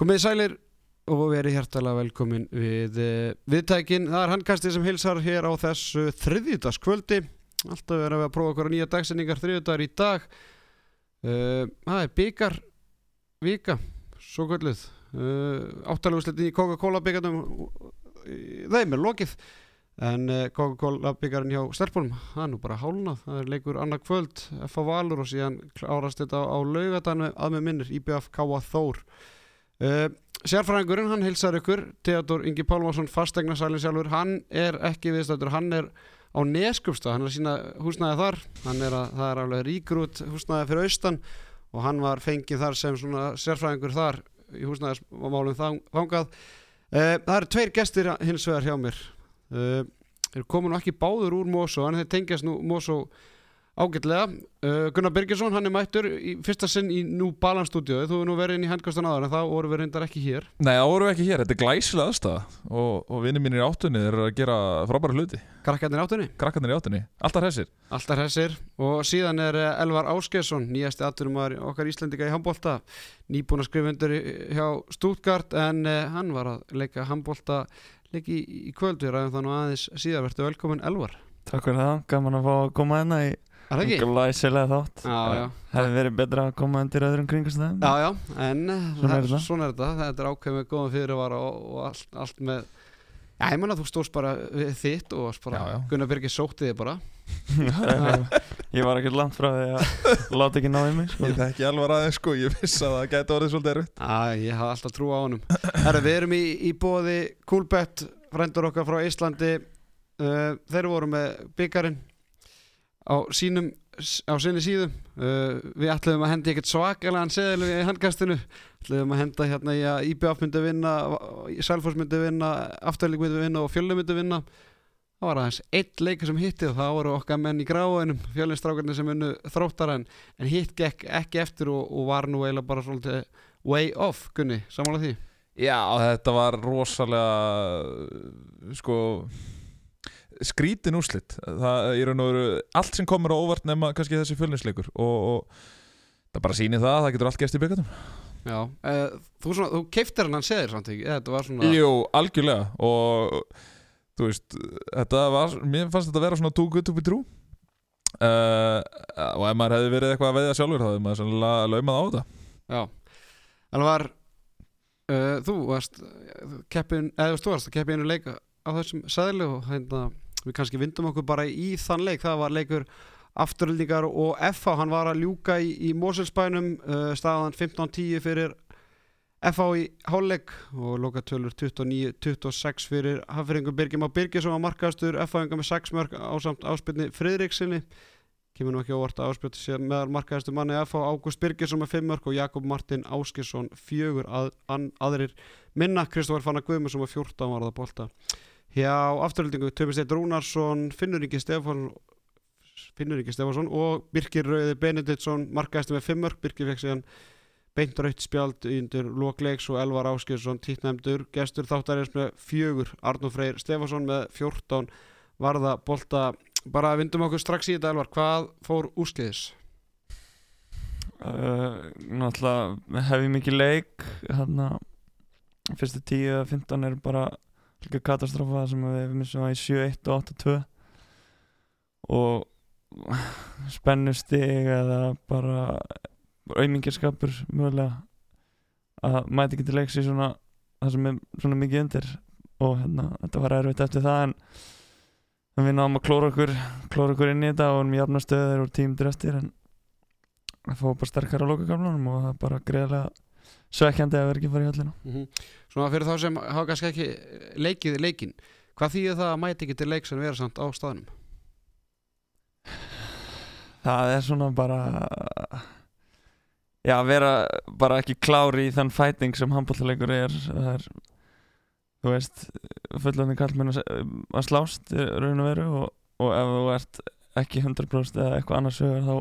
Komið sælir og verið hjertalega velkomin við uh, viðtækin. Það er handkastið sem hilsar hér á þessu þriðjúdaskvöldi. Alltaf verðum við að prófa okkur nýja dagsendingar þriðjúdar í dag. Uh, það er byggar vika, svo kvöldluð. Uh, Áttalugusleitin í Coca-Cola byggarnum, þeim er lokið. En uh, Coca-Cola byggarinn hjá Stelpunum, það er nú bara hálnað. Það er leikur annað kvöld, F.A. Valur og síðan klárast þetta á laugadanu að með minnir, IBF K.A. Þór. Uh, sérfræðingurinn, hann hilsar ykkur Theodor Ingi Pálmarsson, fastegnarsælinn sjálfur hann er ekki viðstættur, hann er á Neskupstað, hann er sína húsnæði þar. Hann er að, það er alveg ríkur út húsnæði fyrir austan og hann var fengið þar sem svona sérfræðingur þar í húsnæðismálum þangað. Uh, það eru tveir gestir hins vegar hjá mér. Uh, þeir komu nú ekki báður úr Mosó en þeir tengjast nú Mosó ágætlega. Uh, Gunnar Birgisson, hann er mættur í fyrsta sinn í New Balance stúdíu þú hefur nú verið inn í handkastan aðar en þá voru við reyndar ekki hér. Nei, þá vorum við ekki hér, þetta er glæsilega aðstæða og, og vinnir mínir í áttunni eru að gera frábæra hluti. Krakkarnir áttunni? Krakkarnir í áttunni, alltaf hressir. Alltaf hressir. Og síðan er eh, Elvar Áskesson nýjasti atvinnumar okkar Íslendika í handbólta skrifa undir hjá Stuttgart en uh, hann var að leika handbólta leiki í, í kvöld. Við ræðum þannig aðeins síðan verður velkomin Elvar. Takk fyrir það, gaman að fá að koma hérna í Er það ekki? Glæsilega þátt Já, já. Hefði verið betra að koma undir öðrum kringastæðum Já, já, en Svona er það, þetta. svona er þetta Þetta er ákveð með góðan fyrirvara og, og allt, allt með Já, ég menna að þú stóðst bara við þitt og bara Já, já. Gunnar Birgir sótti þig bara Ég var ekkert langt frá því að láta ekki náði mig sko. Ég þekki alvar aðeins sko, ég viss að það gæti orðið svolítið erfitt Já, ég hafa alltaf trú á honum Herra, við erum í, í bóði Coolbet, frændur okkar frá Íslandi uh, Þeir voru með byggarinn á sínum á sinni síðu. Uh, við ætlum að henda ekkert svakalega seðil í handkastinu. Ætlum að henda hérna í að IBF myndi vinna Selfoss myndi vinna Afturlík myndi vinna og Fjölni myndi vinna. Það var aðeins eitt leikur sem hitti og það voru okkar menn í gráinum fjölinstrákarnir sem unnu þróttara en, en hitt gekk ekki eftir og, og var nú eiginlega bara svolítið way off Gunni, samála því? Já, þetta var rosalega sko skrítin úrslit. Það er allt sem komur á óvart nema kannski þessi fjölninsleikur og, og það bara sýnir það að það getur allt gæst í byggatum Já, uh, þú, svona, þú keiftir hann seðir samt ekki, þetta var svona Jú, algjörlega og þú veist, þetta var mér fannst þetta að vera svona too good to be true. Uh, og ef maður hefði verið eitthvað að veiða sjálfur þá hefði maður sannlega laumað á þetta. Já, en var uh, þú varst keppin, eða þú varst að keppi einu leik á þessum sæðli og hérna við kannski vindum okkur bara í þann leik. Það var leikur afturöldingar og FH, hann var að ljúka í, í Moselsbænum uh, staðan 15-10 fyrir FH í hálfleik og lokatölur 29-26 fyrir Hafringur Birgjum á Birgisson á markaðastur FH-inga með 6 mörg ásamt áspilni Friðriksinni kemur nú ekki óvart að áspilni sé meðal markaðastu manni FH Ágúst Birgisson með 5 mörg og Jakob Martin Áskisson fjögur að, að, aðrir minna. Kristófar Fannar Guðmundsson með 14 varða bolta hjá afturöldingu Töfum Steit Rúnarsson Finnur Ingi Stefánsson og Birkir Rauði Benediktsson markaðastu með 5 mörg Birkir fekk síðan beint rautt spjald undir lokleiks og Elvar Áskilsson títnæmdur, gestur þáttarins með fjögur, Arnur Freyr Stefánsson með 14 varða bolta. Bara vindum okkur strax í þetta Elvar. Hvað fór úrskeiðis? uh, Náttúrulega hef ég mikið leik hérna. Fyrstu 10-15 er bara líka katastrófa sem við missum það í 7-1 og 8-2 og spennustig eða bara auðmingjarskapur mögulega að mæti ekki til leiks í svona það sem er svona mikið undir. Og hérna, þetta var erfitt eftir það en, við náðum að klóra okkur klóra okkur inn í þetta og erum jafna stöður og tímdur eftir en það fóð bara sterkar á lokakamlanum og það bara greiðlega svekkjandi að vera ekki farið í höllina Mm -hmm. Svona fyrir þá sem hafa kannski ekki leikið leikin hvað þýðir það að mæti ekki til leiks en vera samt á staðnum? það er svona bara já, vera bara ekki klári í þann fighting sem handbóltaleikur er það er þú veist, fullandi kallmenn að slást í raun og veru og, og ef þú ert ekki 100% eða eitthvað annars sögur þá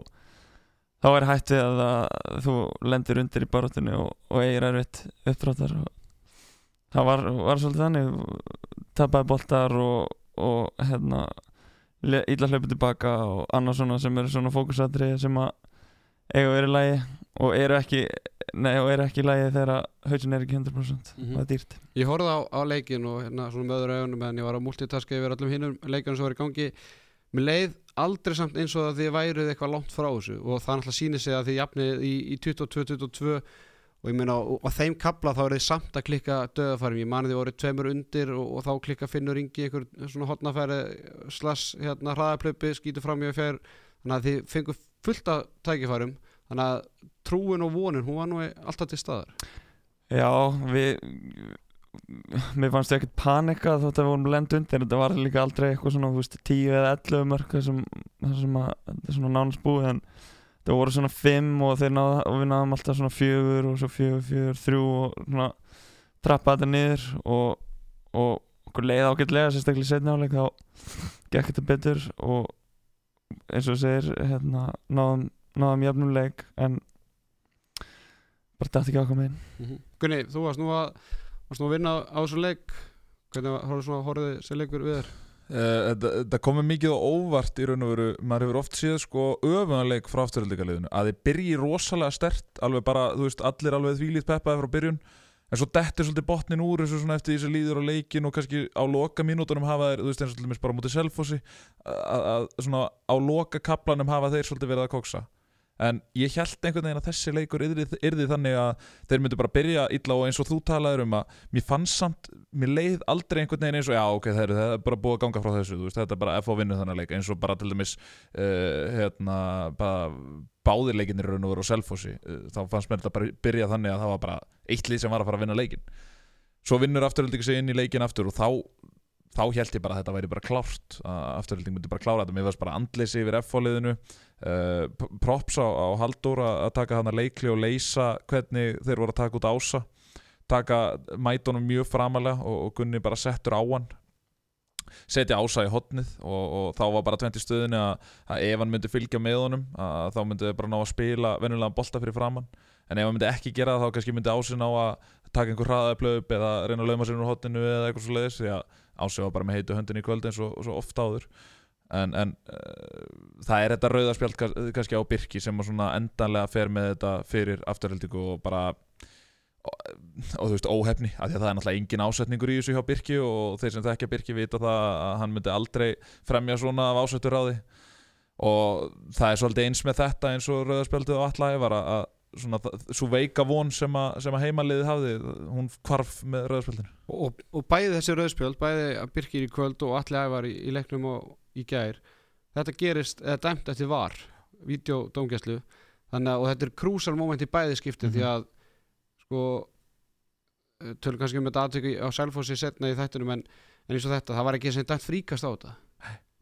þá er hætt við að, að þú lendir undir í baróttinu og, og eigir erfitt uppdráttar það var, var svolítið þannig. Tapaði boltar og, og hérna íla hlaupið tilbaka og annars svona sem eru svona fókusatri sem að eiga verið lægi og eru ekki nei, og er ekki í lagi þegar hausin er ekki 100% Mhm. það er dýrt. Ég horfði á, á leikin og hérna svona með öðru augunum en ég var að multitaska yfir öllum hinnum leikunum sem var í gangi Mér leið aldrei samt eins og að þið væruð eitthvað langt frá þessu og það náttúrulega sýnir sig að þið jafnið í, í 22-22 og ég meina og þeim kapla þá er þið samt að klikka döðafarum, ég mani þið voru tveimur undir og, og þá klikka finnur yngi einhver svona hotnafæri slass hérna hraðaplöpi, skýtur fram í að fjær þannig að þið fengur fullt af tækifærum. Þannig að trúin og vonin hún var nú alltaf til staðar. Já, við mér fannst ég ekkert panika þótt að við vorum lend undir. Þetta var líka aldrei eitthvað svona veist, 10 eða 11 mörg þessum, svona nánast búið en það voru svona 5 og, náða, og við náðum alltaf svona 4 og svo 4, 4, 3 og svona trappa þetta niður og, og okkur leið ágætlega sérstaklega í setni áleik þá gekk þetta betur og eins og segir hérna, náðum, náðum jafnuleik en bara dætti ekki ákvað megin. Gunni, þú varst nú að varst nú að vinna á þessu leik? Hvernig horfði þessi leikur við þér? Þetta, þetta komið mikið á óvart í raun og veru, maður hefur oft séð sko öfunarleik frá afturhaldikaliðinu að þið byrji rosalega stert, alveg bara þú veist, allir alveg þvílít peppaði frá byrjun en svo dettir svolítið botnin úr þessu svona eftir því sem líður á leikin og kannski á loka mínútonum hafa þeir, þú veist eins og til dæmis bara á móti selfossi að svona á loka kaplanum hafa þeir svolítið verið að koksa en ég held einhvern veginn að þessi leikur yrði, þannig að þeir myndu bara byrja illa og eins og þú talaður um að mér fannst samt, mér leið aldrei einhvern veginn eins og já ok, er, það er bara búið að ganga frá þessu, veist, þetta er bara F á vinnu þannig leik eins og bara til dæmis uh, hérna, báðir leikinir raun og veru á Selfossi uh, þá fannst mér þetta bara byrja þannig að það var bara eitt lið sem var að fara að vinna leikin svo vinnur afturhalding sig inn í leikin aftur og þá þá held ég bara að þetta væri bara klárt að afturhalding myndi bara klára þetta. Mér varst bara andleysi yfir F-fóliðinu uh, props á, á Halldór að að taka hana leikli og leysa hvernig þeir voru að taka út ása. Taka mætunum mjög framalega og, og Gunni bara settur á hann. Setja ása í hotnið og, og þá var bara 20 stöðinni að, að ef hann myndi fylgja með honum að þá myndi þeir bara ná að spila venjulega bolta fyrir framann en ef hann myndi ekki gera það þá kannski myndi ásin á að taka einhver hraðaðplöp eða reyna að lauma sér úr hotninu eða eitthvað svo leiðis því að ási var bara með heitu höndin í kvöld eins og, svo oft áður. En, en uh, það er þetta rauðarspjald kannski á Birki sem endanlega fer með þetta fyrir afturhaldingu og bara og, þú veist óhefni af því að það er náttúrulega engin ásetningur í þessu hjá Birki og þeir sem þekkja Birki vita það að hann myndi aldrei fremja svona af ásettur á því og það er svolítið eins með þetta eins og rauðarspjaldið og allæg var að svona, svo veika von sem að, sem að heimaliðið hafði hún kvarf með rauðarspjaldinu og, og, og bæði þessi rauðspjöld, bæði að Birkir í kvöld og allir ævar í, í leiknum og í gær þetta gerist, eða dæmt eftir var videodómgæslu þannig að og þetta er krúsal moment í bæði skipti því Mhm. að sko eh, tölum kannski um þetta aðtöku á Selfossi setna í þættunum en, en eins og þetta, það var ekki sem dæmt fríkast á þetta og þetta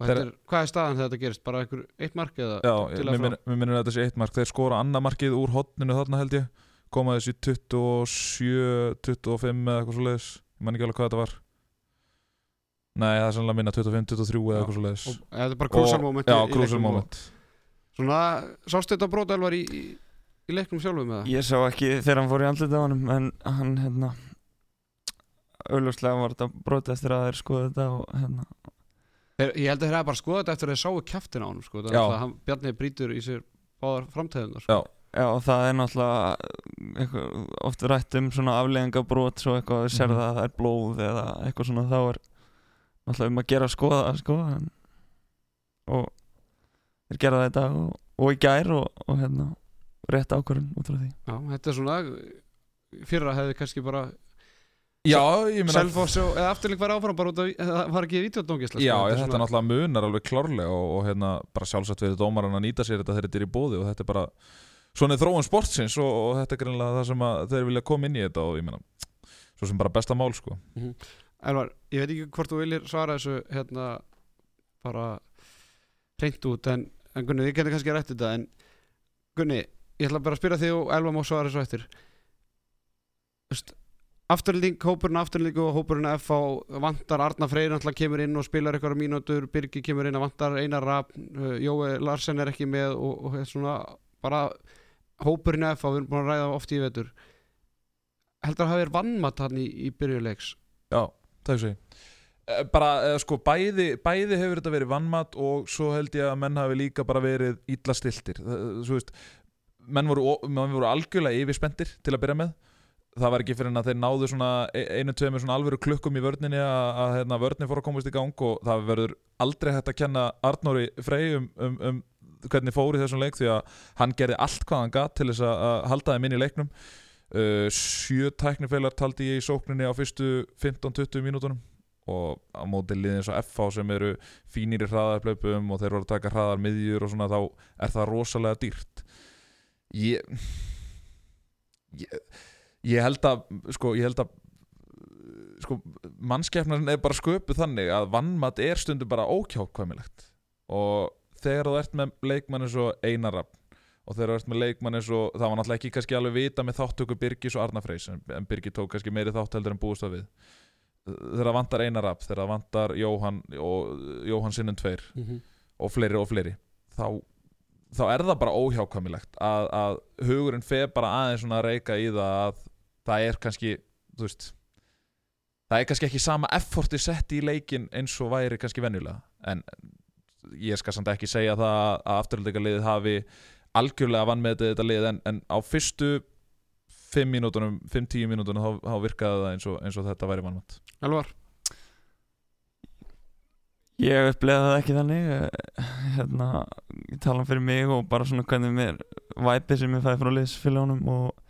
er, hvað er staðan þegar þetta gerist? bara einhver eitt mark eða Já, til mér minnir að þetta sé eitt mark. Þeir skora annað markið úr hotninu þarna held ég. Koma þessi 27 25 eða eitthvað svo leiðis ég man ekki alveg hvað þetta var. Nei, það er sannlega minna 25, 23 eða eitthvað svo leiðis og þetta er bara krúsal moment Já, crucial moment. Svona, sástu þetta brot elvar í, í, í leiknum sjálfum eða? Ég sá ekki þegar hann fór í andlita á honum en hann hérna augljóslega var þetta brotið eftir að þeir skoða þetta og hérna ég held að þeir hafa bara skoðað eftir að þeir sáu kjaftin á honum sko. Að hann, Bjarni brýtur í sér báðar framtæðunar sko. Já, Já, það er náttúrulega oft rætt um svona afleðingabrót svo eitthvað við sér það að það er blóð eða eitthvað svona þá er náttúrulega um að gera að skoða sko, en, og þeir gera það í dag og, og í gær og, og hérna rétt ákvörðun út frá því Já, þetta er svona fyrra hefði kannski bara Selfoss og- afturleik var áfram bara út af það var ekki vítjóðdóngisla Já, ég, þetta náttúrulega munar alveg klárlega og, og hérna bara sjálfsagt við dómaran að nýta sér þetta þegar þetta er í bóði og þetta er bara svona er þróun sportsins og, og þetta er greinlega það sem þeir vilja koma inn í þetta og ég meina svo sem bara besta mál sko. Elvar, ég veit ekki hvort þú viljir svara þessu hérna bara reynd út en, en Gunni, þið getur kannski rætt þetta en Gunni, ég ætla bara að spyrja þig og Elvar má svara þessu Afturlík, hópurinn afturlík og hópurinn FH vantar Arna Freyr náttúrulega kemur inn og spilar eitthvað mínútur, Birgi kemur inn að vantar Einar Rapp, uh, Jói Larsen er ekki með og, og þetta svona bara hópurinn FH, við erum búin að ræða oft í vetur. Heldur að hafa verið vannmatt hann í, í byrjuleiks Já, það er Eh, bara, eh, sko, bæði, bæði hefur þetta verið vannmat og svo held ég að menn hafi líka bara verið illa stiltir Það- þú veist menn voru, menn voru algjörlega yfirspendir til að byrja með það var ekki fyrir en að þeir náðu svona e- einu, tveimur svona alvöru klukkum í vörninni að, hérna, vörnin fór að komast í gang og það verður aldrei hægt að kenna Arnóri Frey um, um, um hvernig fór í þessum leik því að hann gerði allt hvað hann gat til þess að, halda þeim inn í leiknum. Uh, sjö tæknifeilar taldi ég í sókninni á fyrstu 15-20 mínútonum og á móti liðin eins og FH sem eru fínir í hraðarplaupum og þeir voru að taka hraðar miðjur og svona þá er það rosalega dýrt. Ég ég, ég held að sko, ég held að sko, mannskeppnan er bara sköpuð þannig að vannmatt er stundum bara ókjákvæmilegt og þegar þú ert með leikmann eins og Einar Rapp og þegar þú ert með leikmann eins og það var náttúrulega ekki kannski alveg vita með þáttöku Birgis og Arna Freys en Birgir tók kannski meiri þátt heldur en búist það við þegar það vantar Einar Rapp þegar það vantar Jóhann og Jóhann sinnum tveir Mhm. og fleiri og fleiri þá, þá er það bara óhjákvæmilegt að, að hugurinn fer bara aðeins svona að reyka í það að það er kannski þú veist það er kannski ekki sama efforti sett í leikin eins og væri kannski venjulega en ég skal samt ekki segja það að afturhaldika liðið hafi algjörlega vann með þetta lið en, en á fyrstu 5 mínútonum, 5-10 mínútonum þá, þá virkaði það eins og, eins og þetta væri vannmatt Elvar? Ég upplega það ekki þannig eh, hérna, ég tala um fyrir mig og bara svona hvernig mér væpið sem ég fæði frá liðsfélagunum og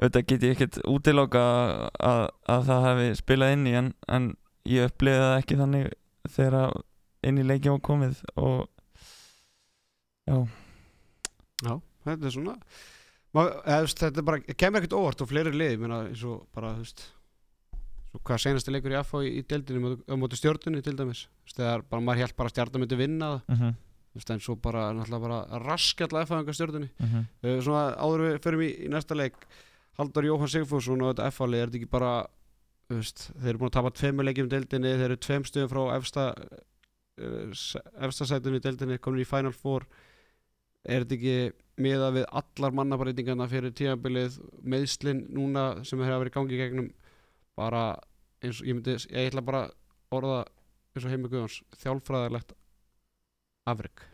auðvitað get ég ekkert útiloka að, að það hefði spilað inn í en, en ég upplega það ekki þannig þegar að inn í leikjum var komið og já, Já, þetta er svona Má, eða, þetta er bara, kemur ekkert óvart og fleiri lið, meina, eins og bara, þú veist hvað senasti leikur í AFA í, í deildinni á- móti stjórnunni til dæmis þegar bara maður held bara að stjarnan myndi vinna það -hmm. þú veist, en svo bara, bara raskjalla FA-enga stjórnunni Mm -hmm. uh, svona áður en við förum í, í næsta leik Halldór Jóhann Sigfússon og þetta FA-lið er þetta ekki bara veist, þeir eru búin að tapa tveimur leikjum í deildinni þeir eru tveim stöðum frá efsta uh, efsta sætunni í deildinni komin í Final Four. Er þetta ekki miða við allar mannabreitingarna fyrir tímabilið meðslinn núna sem hefur verið í gangi í gegnum bara eins og ég myndi ég ætla bara orða eins og heimi Guðjóns þjálfræðilegt afreg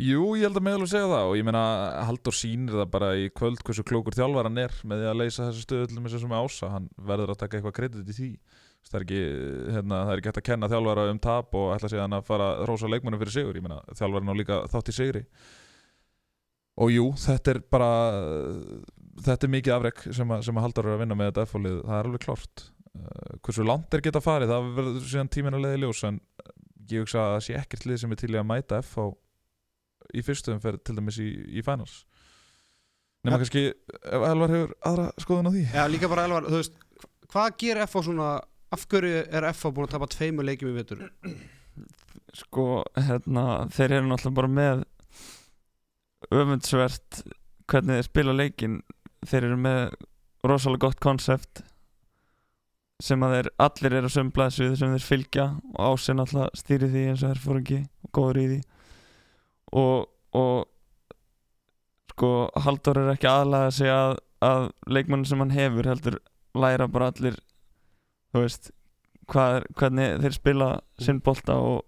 Jú, ég held að meðal að segja það og ég meina Haldur sýnir það bara í kvöld hversu klókur þjálfar hann er með því að leysa þessu stöðu til með þessum ása, hann verður að taka eitthvað kredit í því. Það er ekki, hérna, það er ekki hægt að kenna þjálfara um tap og ætla síðan að fara að rósa leikmannum fyrir sigur, ég meina þjálfarinn á líka þátt í sigri. Og jú, þetta er bara þetta er mikið afrek sem, að- sem að Haldur er að vinna með þetta F-fólið, það er alveg klárt. Uh, hversu langt er geta farið, það verður síðan tíminn að leiði ljós en ég hugsa að það sé ekkert lið sem er til í að mæta F á í fyrstu umferð til dæmis í, í finals. Nema Ja. kannski ef Elvar hefur aðra skoðun á því. Já, líka bara Elvar, þú veist hvað gerir FA svona af hverju er FA búin að tapa tveimur leikjum í vetur? Sko, hérna, þeir eru náttúrulega bara með öfundsvert hvernig þeir spila leikin þeir eru með rosalega gott konsept sem að þeir allir eru á sömu blaðsvið sem þeir fylgja og ásinn náttúrulega stýri því eins og þeir fóru ekki og góður í því og, og sko Halldór er ekki aðlaga sig að, að leikmann sem hann hefur heldur læra bara allir þú veist hvað er, hvernig þeir spila sinn bolta og,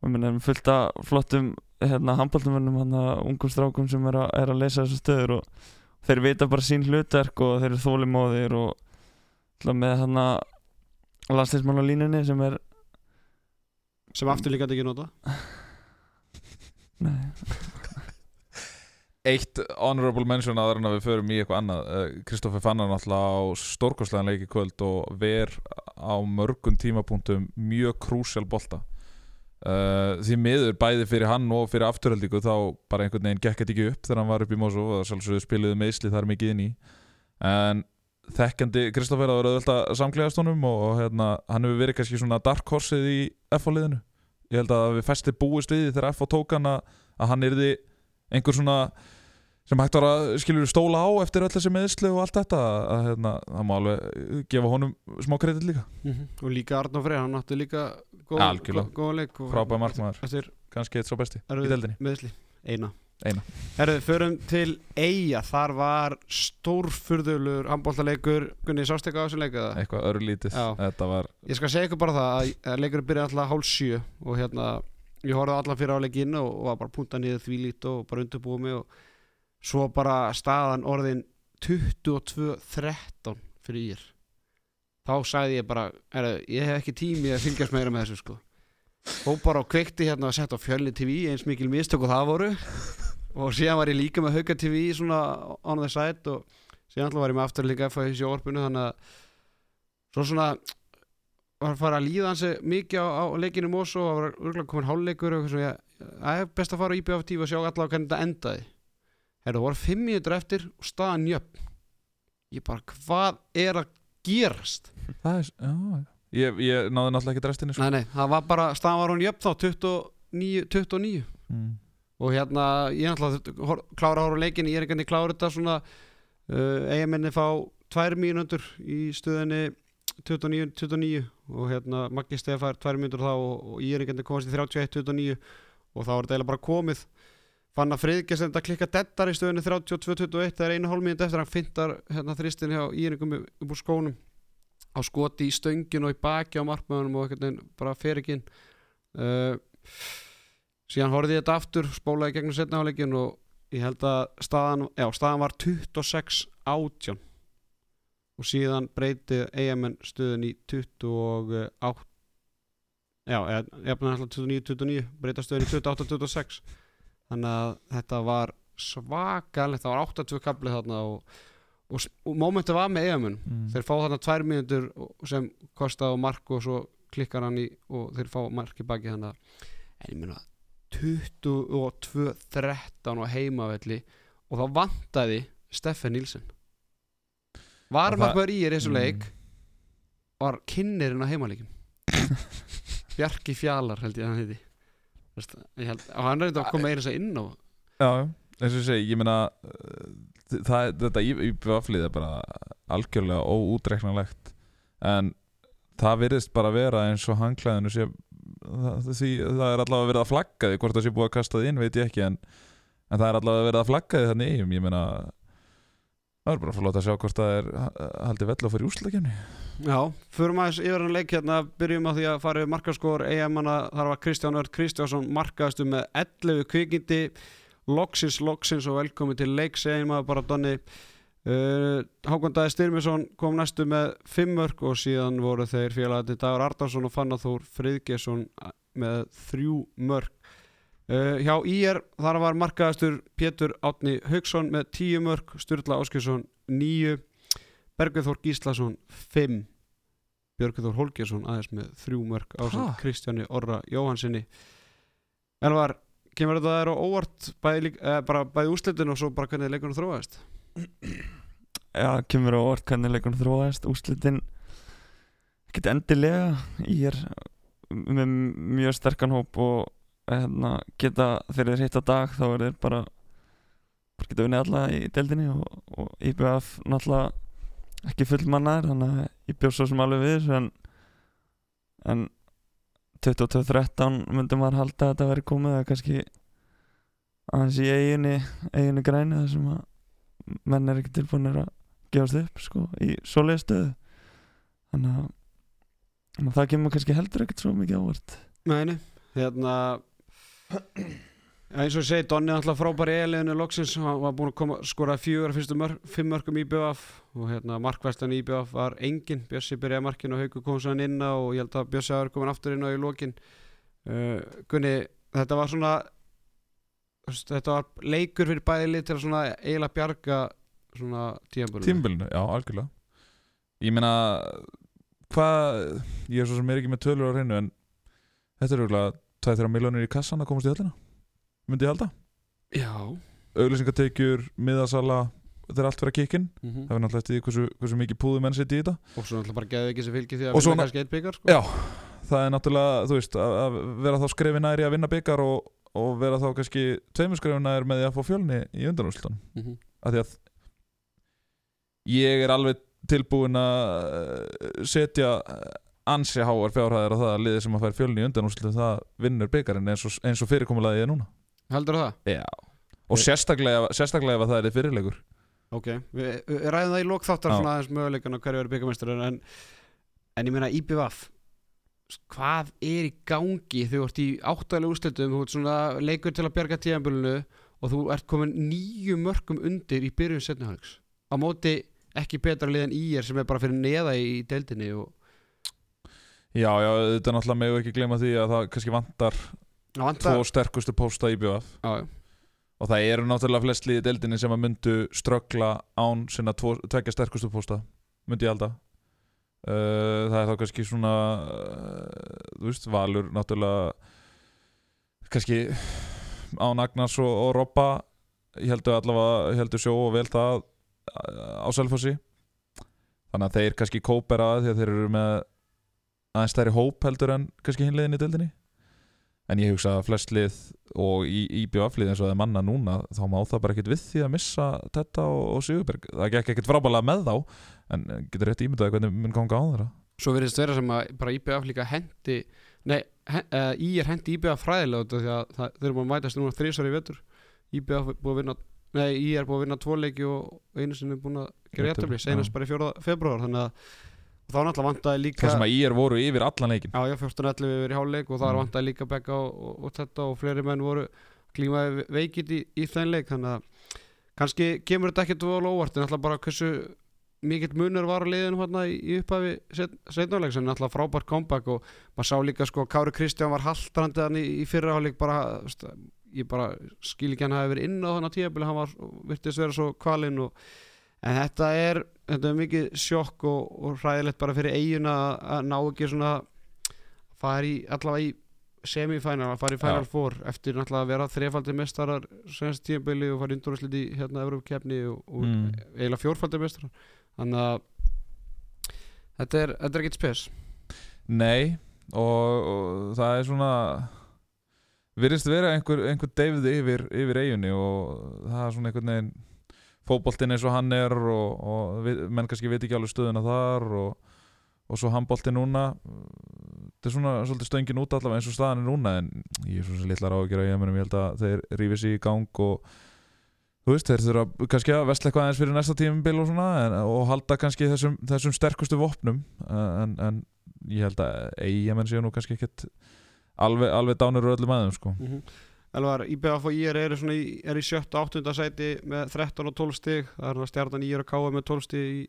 og minna, fullt af flottum hérna, handboltumönnum hann ungum strákum sem er að, er að leysa þessu stöður og þeir vita bara sín hlutverk og þeir eru þólimóðir og með hann að landsleismann á línunni sem er sem aftur líka ekki nota Eitt honorable mention aðra en að við förum í eitthvað annað. Kristoffer Fannar náttúrulega á stórkostlegan leik í kvöld og ver á mörgum tímapunktum mjög krúsjál bolta. Uh, því miður bæði fyrir hann og fyrir afturhaldíku þá bara einhvern veginn gekk þetta ekki upp þegar hann var upp í Mosó og sjálfsögðu spiluðu meðsli þar mikið inn í. En þekkjandi Kristoffer að vera auðvitað samklegast honum og, hérna, hann hefur verið kannski svona dark horseið í F-liðinu ég held að við fæsti búist við þegar F tók hann að, að hann yrði einhver svona sem hægt var að skilur stóla á eftir öll þessi meðslu og allt þetta að hérna, það má alveg gefa honum smá kredit líka, og líka Arnó Freyr, hann átti líka góð, Algjörlega. góð, góð leik frábæð markmaður. kannski eitt svo besti í erfið deildinni. meðsli, eina Eina. Herðu, förum til Eyja, þar var stórfurðulur handbóltaleikur, Gunni, sástu eitthvað á þessum leik eða? eitthvað örlítið, Já. þetta var Ég skal segja ykkur bara það að- leikurinn byrjaði alltaf hálf sjö og hérna, ég horfði allan fyrir á leikinn og, og var bara punta niður því lít og bara undirbúið mig og svo bara staðan orðin 22-13 fyrir ír þá sagði ég bara er, ég hef ekki tími að fylgjast meira með þessu sko og bara kveikti hérna að setja á fjölni TV eins mikil mistök og það voru og síðan var ég líka með Hauka TV svona on the side og síðan alltaf var ég með aftur líka FH í sjóorpinu þannig að svo svona var að fara að líða hansi mikið á, á leikinu Mosó og var örgulega komin hálfleikur og eitthvað svo ég er best að fara á IBF TV og sjá allavega hvernig þetta endaði það voru fimm mínútur eftir og staðan jöfn ég bara, hvað er að gerast? Það er, já. Ég, ég náði náttúrulega ekki restinni sko. Nei, nei, það var bara, staðan var hún jöfn þá 29, 29 mm. Og hérna, ég náttúrulega hor- klára ára leikin, ég er ekki klára þetta svona uh, eigamenni fá tvær mínútur í stöðinni 29, 29 og hérna Maggi Stefar tvær mínútur þá og, og ég er ekki komast í 31, 29 og þá er þetta eiginlega bara komið. Fann að Friðgjast þetta klikka dettar í stöðinni 32, 21, það er einu hálf mínúti eftir hann fintar hérna þristin hjá Íringum upp úr skónum. Á skoti í stöngin og í baki á markmöðunum og veginn bara fer ekki inn. Uh, síðan horfði ég þetta aftur spólaði gegnum setnaháleikin og ég held að staðan, já, staðan var 26 átján. Og síðan breyti eigamenn stöðun í 28 já, alltaf 29-29 breyta stöðun í 28-26 þannig að þetta var svakalegt, það var 82 kaplið þarna og, og, og mómentið var með eigamenn Mm. þeir fá þarna tvær mínútur sem kostaði mark og svo klikkar hann í og þeir fá mark í baki þannig að en ég meina 22-13 á heimavelli og þá vantaði Steffen Nilsen var Og það- maður í er þessu Mm. leik var kynnerinn á heimaleikin Bjarki Fjalar held ég að hann heiti. Veist, ég held, og hann þetta að koma einu þess inn á Já, eins og ég segi, ég meina uh, það, þetta íbjöflið er bara algjörlega óútreiknanlegt. En það virðist bara vera eins og hangklæðinu sé það, því það er allavega verið að flagga því hvort það sé búið að kasta því inn veit ég ekki en, en það er allavega verið að flagga því þannig eigum, ég meina það er bara að fá að að sjá hvort það er ha- haldið vell á fyrir úrslutakefni Já, förum aðeins yfir hann leik hérna. Byrjum á því að fara við markaskór eigamanna, þar var Kristján Ört Kristjánsson markaðastu með 11 kvikindi. Loksins, loksins og velkomin til leik segjum maður bara Donni uh, Hákon Dæði Styrmisson kom næstu með 5 mörg og síðan voru þeir félagandi Dagur Ardarsson og Fannar Þór Friðgesson með 3 mörg uh, hjá IR þar var markaðastur Pétur Átni Haugsson með 10 mörg Sturla Áskjösson 9 Bergur Þór Gíslason 5 Björgur Þór Holgersson aðeins með þrjú mörg á Ha? Kristjáni Orra Jóhansinni Elvar, kemur þetta þér á óvart bæði, eh, bæði úslitin og svo bara hvernig leikunum þróaðist Já, kemur á orð hvernig leikunum þróaðist. Úslitin Ekkert endilega. Ég er með mjög sterkan hóp og hérna, geta þegar þeir hitt á dag þá er þeir bara geta unnið alla í deildinni og, og IBF náttúrulega ekki fullmannaðir þannig að ég bjóð svo sem alveg við en, en 22-13 myndum maður halda að þetta veri komið eða kannski aðeins í eiginu eiginu græni þar sem að menn er ekki tilbúinir að gefast upp sko, í svoleiði stöðu. Þannig að þannig að það kemur kannski heldur ekkert svo mikið ávart Neini, hérna eins og ég segi, Donni er alltaf frábæri eiliðinu loksins, hann var búin að koma skora fjögur fyrstu mörg, fimm mörgum í BF og hérna markvæstan í BF var engin. Bjössi byrjaði markinu og Haukur kom svo hann inn á og ég held að Bjössi hafa komin aftur inn á í lokin. Uh, Gunni, þetta var svona þetta var leikur fyrir bæði lið til að svona eiginlega bjarga svona tíðanbúrinu Tímbilinu, já, algjörlega. Ég meina hvað, ég er svo sem er ekki með tölur á hreinu en þetta er auðvitað 2-3 miljónir í kassan að komast í höllina myndi ég halda. Já. Auglýsingatekjur, miðasala þetta er allt fyrir að kikkin mm það er náttúrulega eftir hversu, hversu mikið púðu menn setja í þetta. Og svo náttúrulega bara geðu ekki sem fylgir því að vinna kannski eitt byggar sko. Já, það er náttúrulega, þú veist, að, að vera þá skrefi næri að vinna byggar og, og vera þá kannski tveimur skrefi næri með því að fá fjölni í undanúslutunum mm -hmm. af því að ég er alveg tilbúin að eh, setja ansi háar fjárhæðir á það að liðið sem að fær fjölni í undanúslutum það vinnur byggarinn eins og, eins og fyrirkomulagið er núna Heldur það? Já Og sérstaklega, sérstaklega ef það er fyrirleikur Ok, við, við ræðum það í lók þáttar Já. svona aðeins möguleikan á hverju verið byggamestur en, en ég meina IBVF hvað er í gangi þú ert í áttalega úrslitum þú ert svona leikur til að bjarga tíðanbölinu og þú ert komin nýju mörgum undir í byrjun setnihálfleiks á móti ekki betra lið en ír sem er bara fyrir neða í deildinni og Já, já, þetta er náttúrulega megu ekki gleyma því að það kannski vantar vantar tvo sterkustu pósta í BF já, já. og það eru náttúrulega flest liði í deildinni sem að myndu ströggla án sinna tvo, tvekja sterkustu pósta myndi ég halda uh, það er þá kannski svona uh, þú veist, Valur náttúrulega kannski án Agnars og, og ég heldur allavega, heldur sjó og vel það uh, á Selfossi. Þannig að þeir kannski kópera því að þeir eru með aðeins stærri hóp heldur en kannski hinliðin í deildinni. En ég hugsa að flest lið og í, í BF-lið eins og það er manna núna þá má það bara ekkert við því að missa Tetta og, og Sigurberg. Það gekk ekkert frábælega með þá en eh, getur rétt ímyndaði hvernig mun ganga á þeirra svo verðist vera sem að bara IBF líka hendi nei, hen, uh, í er hendi IBF fræðilega því að það, þeir eru búin að mætast núna þrísar í vetur IBF er búin að vinna nei, í er búin að vinna tvo leiki og einu sinni búin að gera jættabli senast bara í fjóra februar þannig að þá náttúrulega vantaði líka það sem að IR voru yfir allan leikin Já, já, 14-11 yfir í hálfleik og það Mm. mm. vantaði líka Begga og, þetta og fleiri menn voru klímaði veikit í, í þeim leik þannig að kannski kemur þetta ekkert vel óvart en alltaf bara hversu mikill munur var á liðinu hérna í, upphafi setnáleik sem alltaf frábært comeback og maður sá líka sko Kári Kristján var haldrandi hann í, í fyrra hálfleik bara, ég bara skil ekki hann hafi verið inn á þannig að tíabili hann var, virtist vera svo kvalinn og en þetta er, þetta er mikið sjokk og, og hræðilegt bara fyrir eiguna að- ná ekki svona fara í, allavega í semifænal, að fara í Final. Four eftir náttúrulega að vera þrefaldir mestarar senst tímabili og fara í hérna Evrópkefni og, og Mm. eiginlega fjórfaldir mestarar þannig að þetta er, þetta er ekkert spes. Nei og, og það er svona virðist vera einhver, einhver deyfði yfir, yfir eiginni og það er svona einhvern veginn fótboltinn eins og hann er og, og menn kannski veit ekki alveg stöðuna þar og, og svo handboltinn núna. Þetta er svona svolítið stöngin út allavega eins og staðan er núna en ég er svona litlar á að gera ég held að þeir rífi sig í gang og þú veist, þeir þurfa kannski að vestla eitthvað aðeins fyrir næsta tímabil og svona en, og halda kannski þessum, þessum sterkustu vopnum en, en ég held að eigamenn séu nú kannski ekkert alveg, alveg dánir úr öllum aðeins sko. mm -hmm. Elvar, IBF og IR eru svona í, er í sjött og áttunda sæti með 13 og 12 stig það er stjarnan IR og KM með 12 stig í,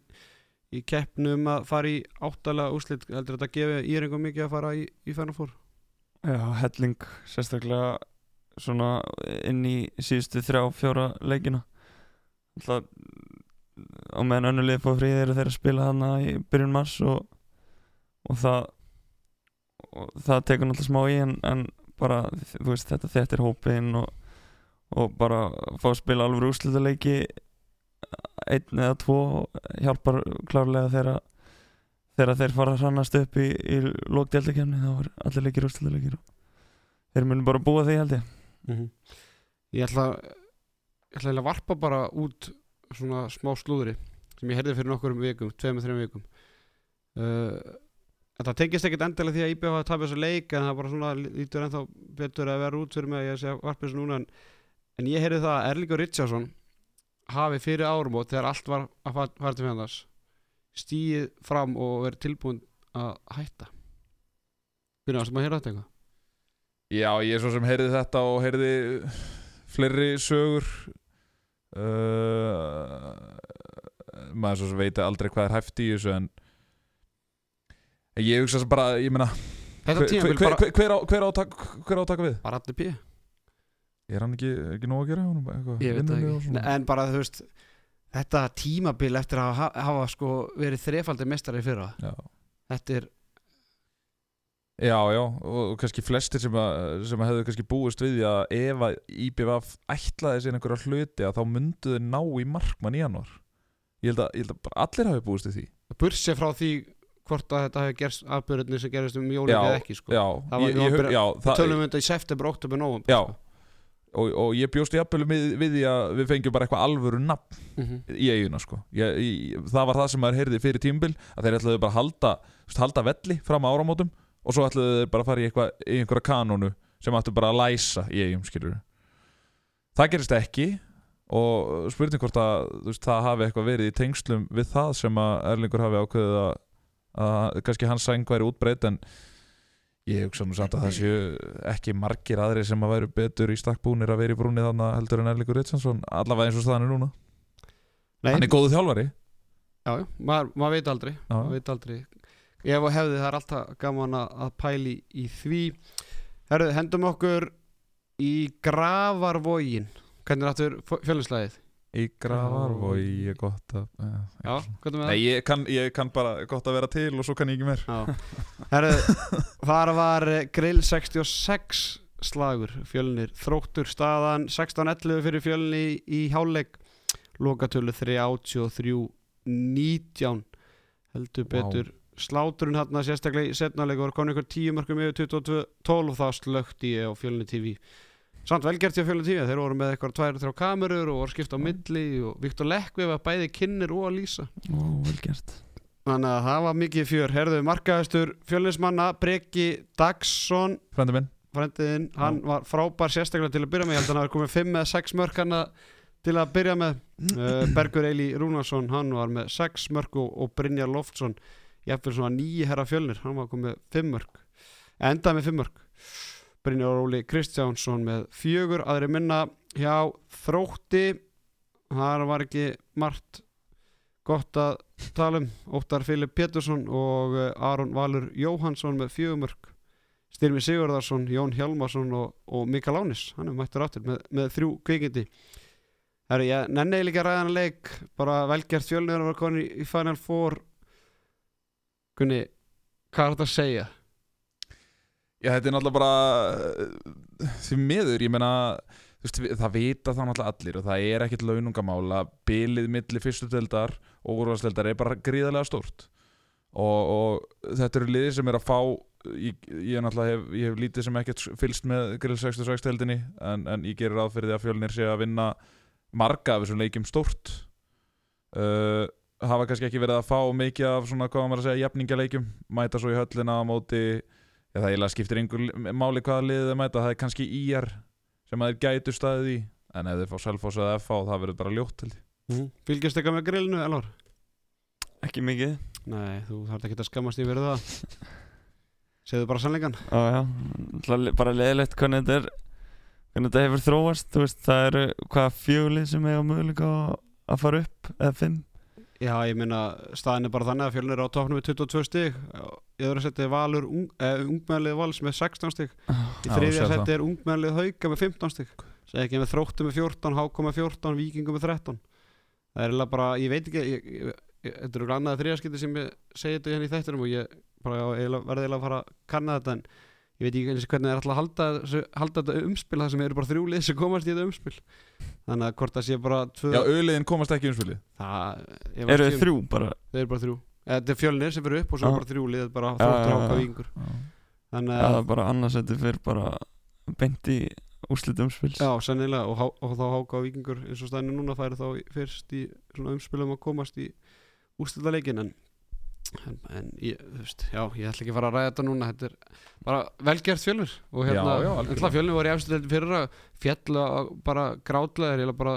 í keppnum að fara í áttalega úslit, heldur þetta að gefa IR mikið að fara í, í Four Já, helling sérstaklega svona inn í síðustu þrjá, fjóra leikina. Alltaf á meðan önnulið fór frí eru þeir að spila hana í byrjun mars og, og það og það tekur náttúrulega smá í en, en bara, þú veist, þetta þetta er hópin og, og bara fá að spila alveg úrslita leiki einn eða tvo hjálpar klárlega þegar þegar þeir fara að hrannast upp í, í lókdeldakefni þá er allir leikir úrslita leikir og þeir munu bara búa því held ég mm Ég ætla ég ætla að varpa bara út svona smá slúðri sem ég heyrði fyrir nokkur um vikum, tveim og þreim vikum uh, Þetta tengist ekkert endilega því að IBF hafa tapið þessu leik en það bara svona lítur ennþá betur að vera út fyrir mig að ég sé að varpa þessu núna. En, en ég heyrði það að Erlingur Richardson hafi fyrir árum og þegar allt var að fa- fara til fjandars stíið fram og verið tilbúin að hætta. Hvernig varst maður að heyra þetta eitthvað? Já, ég er svo sem heyrði þetta og heyrði fleiri sögur uh, maður svo sem veit aldrei hvað er hæft í þessu en ég hugsa sem bara, ég Þetta hver, hver, hver, hver, á, hver, á, að taka- hver á að taka við? bara allir píð Er hann ekki, ekki nóg að gera? Eitthvað, Ég veit það ekki En bara þú veist Þetta tímabil eftir að hafa, hafa sko verið þrefaldi mestari fyrra Já. Þetta er Já, já, og, kannski flestir sem, að, sem að hefðu kannski búist við því að ef að IBVF ætlaði sér einhverja hluti að þá myndu þau ná í markmann í januar ég held, að, ég held að allir hafi búist við því Bursi frá því hvort að þetta hefur gerst afbjörðinni sem gerist um jólum eða ekki sko. Já, Það var- ég, ég, já það, Tölum við þetta í september, oktober, november Já. og, og ég bjóst í jafnvel við, við því að við fengjum bara eitthvað alvöru nafn mm -hmm. í eiguna sko. það var það sem maður heyrði fyrir tímbil að þeir ætlaðu bara halda, halda velli fram á áramótum og svo ætlaðu þeir bara að fara í, eitthvað, í einhverja kanónu sem ættu bara að læsa í eigum skilur það gerist ekki og spurning hvort að veist, það hafi eitthvað verið í tengslum við það sem að Erlingur hafi ákveðið að, að kannski hans sæng væri útbreyt en Ég hugsa nú samt að það séu ekki margir aðri sem að væru betur í stakkbúnir að vera í brúni þannig heldur en Erlingur Ritsansson allavega eins og staðan er núna. Nei, Hann er góðu þjálfari. Já, maður, maður veit aldrei. Maður veit aldrei ef og hefði það er alltaf gaman að, pæli í því. Herðu, hendum okkur í gravarvogin hvernig er aftur fjöluslæðið Í gravarvogi er gott að eh, já, hvernig með? Nei, ég kann, ég kann bara gott að vera til og svo kann ég ekki Já. Herðu, þar var grill 66 slagur fjölnir þróttur staðan 16-11 fyrir fjölni í, háleik lokatölu 33-19 heldur Vá. betur sláturinn hann sérstaklega í setnaleg var konið ykkur 10 mörgum yfir 22-12 og það slögt ég á fjölni TV samt velgert ég á fjölni TV þeir voru með eitthvað tvær þrjá kamerur og voru skipt á milli og Viktor Lekvi var bæði kynir og að lýsa. Ó, vel gert. Þannig að það var mikið fjör. Herðu, markaðistur fjölnismanna Breki Dagsson. Frendi minn. Frendiðinn, hann var frábær sérstaklega til að byrja með. Ég held að hann hafi komið 5 eða 6 mörk hana til að byrja með. Uh, Bergur Eili Rúnarsson, hann var með 6 mörk og Brynjar Loftsson Jafnvel svona nýji herra fjölnir Hann var komið 5 mörk Endaði með 5 mörk. Brynjar Óli Kristjánsson með fjögur Aðri minna hjá Þrótti. Það var ekki margt gott að tala um. Óttar Filip Pétursson og eh, Aron Valur Jóhansson með fjögumörk Styrmi Sigurðarsson, Jón Hjalmarsson og, og Mikael Ánis, hann er mættur áttur með, með þrjú kvikindi. Herri, ég nenni eiginlega ekki að ræða hann leik bara velgert fjölnir að vera komin í, í Final Four Gunni, hvað er þetta að segja? Já, þetta er náttúrulega bara því miður, ég meina það vita það náttúrulega allir og það er ekkit launungamál að bilið milli fyrstu deildar og úrvarsdeildar er bara gríðarlega stórt og, og þetta eru liðir sem er að fá ég, ég náttúrulega hef, ég hef lítið sem ekkert fylst með grill 66 deildinni en, en ég gerir því að fjölnir sé að vinna marga af þessum leikjum stórt uh, hafa kannski ekki verið að fá mikið af svona, hvað maður að segja, jafningaleikjum mæta svo í höllina á móti Já, það eiginlega skiptir einhver máli hvaða liðið þeir mæta, það er kannski IR sem að þeir gætu staðið í en ef þeir fá Selfoss eða FH það verður bara ljótt til því Mm. Fylgjast eitthvað með grillinu, Elvar? Ekki mikið. Nei, þú þarf ekki að skammast yfir það. Segðu bara sannleikan Náttúrulega bara leðilegt hvernig þetta er hvernig þetta hefur þróast. Veist, það eru hvað fjögulið sem eiga möguleika að fara upp eða fimm Já, ég meina, staðin er bara þannig að fjölnir er á topnum með 22 stig. Í öðru seti er Valur ung, eh, ungmennlið Vals með 16 stig. Í Já, þriðja seti er ungmennlið Hauka með 15 stig. Segð ekki með þróttu með 14, Háka með 14, Víkingu með 13 Það er bara, ég veit ekki ég, ég, ég, Þetta eru annað þriðaskipti sem ég segi þetta hérna í þættinum og ég bara, verði eiginlega að fara að kanna þetta en ég veit ekki eins og hvernig það er alltaf að halda, halda þetta umspil það sem eru bara þrjú lið sem komast í þetta umspil. Þannig að hvort það sé bara tvö Já, auðliðin komast ekki í umspilið. Það, ég Eru ekki um- þrjú bara? Þeir eru bara þrjú. Eða, Þetta er fjölnir sem fyrir upp og svo er bara þrjú lið bara þróttur já. vingur Þannig það að, er bara annars þetta fyrir bara beint í úrslit umspils. Já, sennilega og, há- og þá háka vikingur eins og stæðinu núna færi þá fyrst í svona umspilum að komast í úrstöldaleikin en, en, en ég, þú veist, já, ég ætla ekki að fara að ræða þetta núna þetta er bara velgert fjölnir og hérna, Já, já, algjörlega. en fjölnir voru í efstöldin fyrir að fjalla bara grátlega eiginlega bara,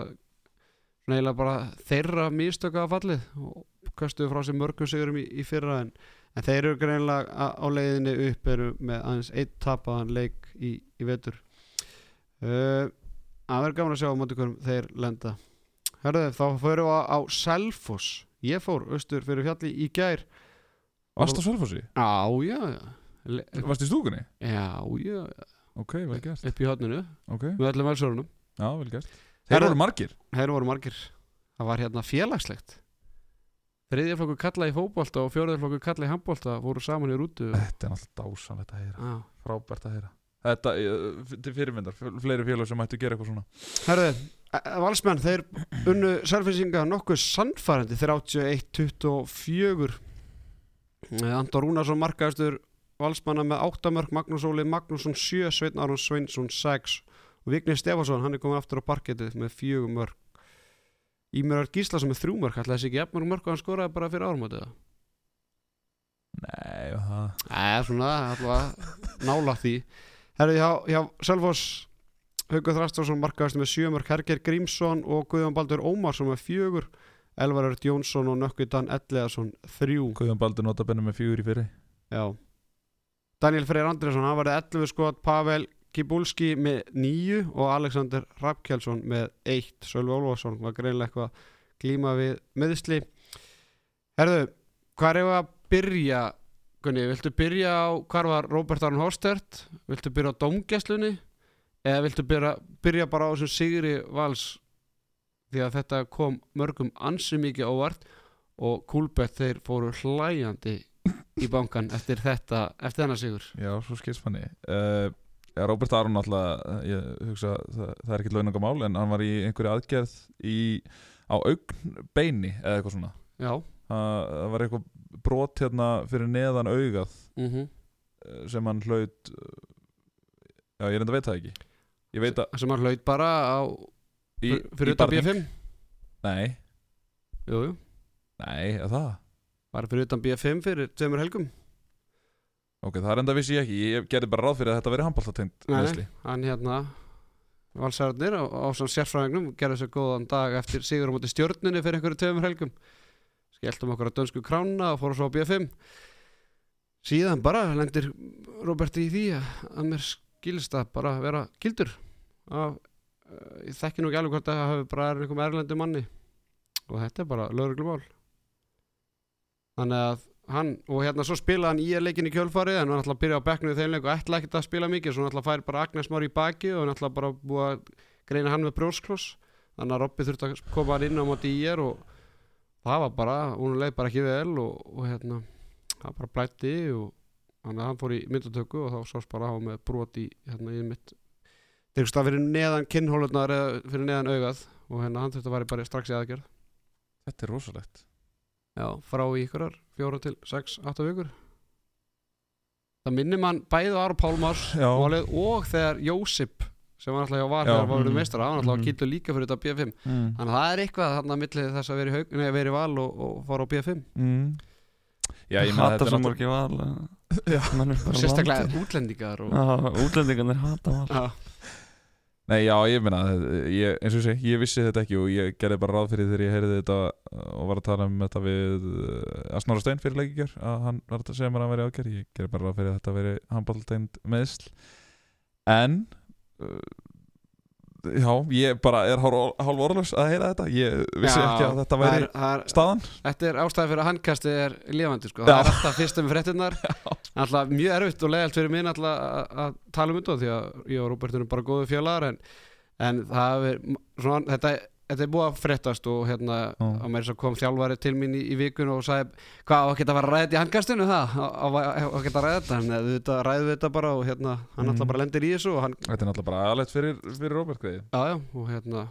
svona eiginlega bara þeirra mistöka að fallið og köstuðu frá sér mörgum sigurum í, í fyrra. En, en þeir eru greinilega á á leiðinni upp eru með aðeins eitt tapaðan leik í, í vetur. Uh, að vera gaman að sjá á móti hverjum þeir lenda. Herðu, þá förum við á, á Selfoss ég fór austur fyrir fjalli í gær. Varst á Selfossi? Já, já, já Varst í stúkunni? Já, já, já. Ok, vel gert. upp í hodninu Ok, með öllum velsörunum já, vel gert. Þeir voru margir? Þeir voru margir. Það var hérna félagslegt. Þriðjaflokkur kalla í fótbolta og fjóriðaflokkur kalla í handbolta voru saman í rútu. Þetta er náttúrulega dásanlegt að heyra. Frábært að heyra. Þetta, eh, til fyrirmyndar, fleiri félag sem mættu gera eitthvað svona. Herðu, eh, valsmenn, þeir unnu selfinsinga nokkuð sannfærandi 31-24 Eh, Anton Rúnarsson markaðistur valsmanna með 8 mörg Magnús Óli Magnússon 7, Sveinn Aron Sveinsson 6 og Vignir Stefansson, hann er komin aftur á parkettið með 4 mörg Ímjörar Gíslason með 3 mörg, ætlaði þessi ekki jafnmörg mörg og hann skoraði bara fyrir árumötið Nei, það Nei, svona, nála því. Herðu, hjá, hjá Selfoss Haukur Þrastarsson markaðist með sjömörk Herger Grímsson og Guðjón Baldur Ómarsson með fjögur Elvar Ört Jónsson og Nökku Dan Elleðarsson þrjú. Guðjón Baldur nota benni með fjögur í fyrri. Já. Daniel Freyr Andriðsson, hann var 11 skot Pavel Kibulski með 9 og Alexander Rappkjelsson með 1 Sölvi Ólfarsson var greinlega eitthvað glíma við meðsli Herðu, hvað er að byrja Gunni, viltu byrja á hvar var Robert Arn Horstert? Viltu byrja á domgæslunni eða viltu byrja, byrja bara á þessum Sigri Vals? Því að þetta kom mörgum ansi mikið óvart og Kúlbett þeir fóru hlæjandi í bankan eftir þetta eftir þennan sigur. Já, svo skilst manni. Uh, ja, Robert Aron alltaf ég hugsa, það, það er ekki launangamál en hann var í einhverju aðgerð í, á augnbeini eða eitthvað svona. Já, það, það var eitthvað brot hérna fyrir neðan augað mhm. eh, sem hann hlaut eh, já, ég reynda að veit það ekki ég veit að sem hann hlaut bara á í, fyrir utan barning- B5 Nei, Jú, jú, nei, er það? Bara fyrir utan B5 fyrir tveimur helgum. Ok, það er enda vissi ég ekki, ég gerði bara ráð fyrir að þetta veri handbóltatengt Nei, hann hérna valsararnir á, á svona sérfræðingnum gerði sér góðan dag eftir sigur á móti stjörnunni fyrir einhverju tveimur helgum. Skelltum okkur á dönsku krána og fórum svo á B5 síðan bara lendir Robert í því að, að mér skilst að bara vera gildur. Af, uh, ég þekki nú ekki alveg hvort að það hafi bara er einhverjum erlendu manni. Og þetta er bara lögreglumál. Þannig að hann, og hérna svo spilaði hann í leikin í kjölfarið en hann ætla að byrja á bekknu í þeim leik og ætla ekkert að spila mikið svo hann ætla að færi bara Agnes Már í baki og hann ætla bara að búa að greina hann með brjóskloss. Þannig að Robby þurfti að koma hann inn á móti í er og það var bara, hún leið bara ekki vel og, og hérna, það bara blætti og þannig að hann fór í myndatöku og þá sást bara á með brot í hérna í mitt. Þegar stað fyrir neðan kinnhólunar eða fyrir neðan augað og hérna hann þurfti að væri bara strax í aðgerð. Þetta er rosalegt. Já, frá í ykkurar, fjóra til sex, átta vikur. Það minnir mann bæði á Aru Pálmars málið, og þegar Jósip sem var alltaf hjá var þegar var verið Mhm. meistara hann var alltaf að kýtla líka fyrir þetta B5 mm. þannig að það er eitthvað þarna að milli þess að vera í, haug, nei, vera í val og, og fara á B5 mm. Já, ég hata þetta er náttúrulega er sérstaklega útlendingar útlendingarnir hata Já, Nei, já, ég meina, ég, eins og ég segi, ég vissi þetta ekki og ég gerði bara ráð fyrir þegar ég heyrði þetta og var að tala um þetta við uh, Asnóra Stein fyrir leikikjör að hann var að segja mér að hann veri ákjör ég gerði bara ráð fyrir að þetta veri handbólteind meðsl en uh, já, ég bara er hálf orðlaus að heyra þetta ég vissi Já, ekki að þetta væri er, það er, staðan Þetta er ástæði fyrir að handkasti er lifandi sko. Já. það er alltaf fyrst um fréttinnar alltaf mjög erfitt og leiðalt fyrir minn alltaf að- tala um þetta því að ég og Róbert erum bara góðu fjölaðar en, en það er svona, þetta, þetta er búið að fréttast og hérna á mér svo kom þjálfari til mín í, í vikun og sagði hvað á að geta að ræða þetta í handkastinu það á að geta að ræða þetta? En þetta ræðu þetta bara og hérna hann Mhm. alltaf bara lendir í þessu hann Þetta er náttúrulega bara aðalegt fyrir, fyrir Robert Greið Já, já, og hérna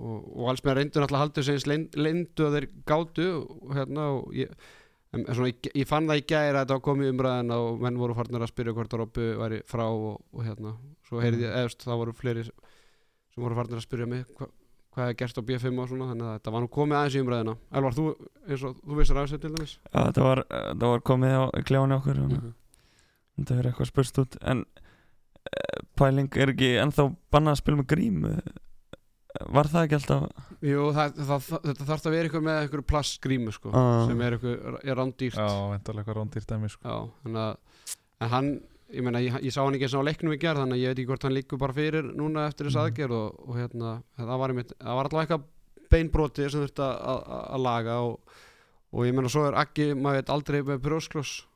og, og alls með reyndu náttúrulega haldið leyn- leyndu að þeir gátu og hérna og ég, en, svona, ég, ég fann það í gæri að þetta komið í umræðin og menn voru farnir að spyrja hvort að Robby væri frá og, og hérna, svo heyrði ég efst það voru fleiri sem voru farnir að spyrja mig hva, hvað er gert á B5 og svona þannig að þetta var nú komið aðeins í umræðina Elvar, þú, eins og þú vissir aðeins til dæmis Já, þetta var, þetta var komið á klefann okkur mm. Mhm. þetta er eitthvað spurst út en eh, pæling er ekki ennþá bannað að spila með grím var það ekki alltaf Jú, það, það, það, þetta þarf að vera eitthvað með eitthvað plastgrímu sko, Ah. sem er eitthvað, er rándýrt Já, eitthvað rándýrt dæmi sko. Já, þannig að en hann, ég meina, ég, ég sá hann ekki eins og á leiknum í gerð, þannig að ég veit ekki hvort hann líkur bara fyrir núna eftir þess Mhm. aðgerð og, og hérna, það var, einmitt, það var alltaf eitthvað beinbroti sem þurfti að- laga og, og ég meina, svo er Aggi, maður veit aldrei með brjóskloss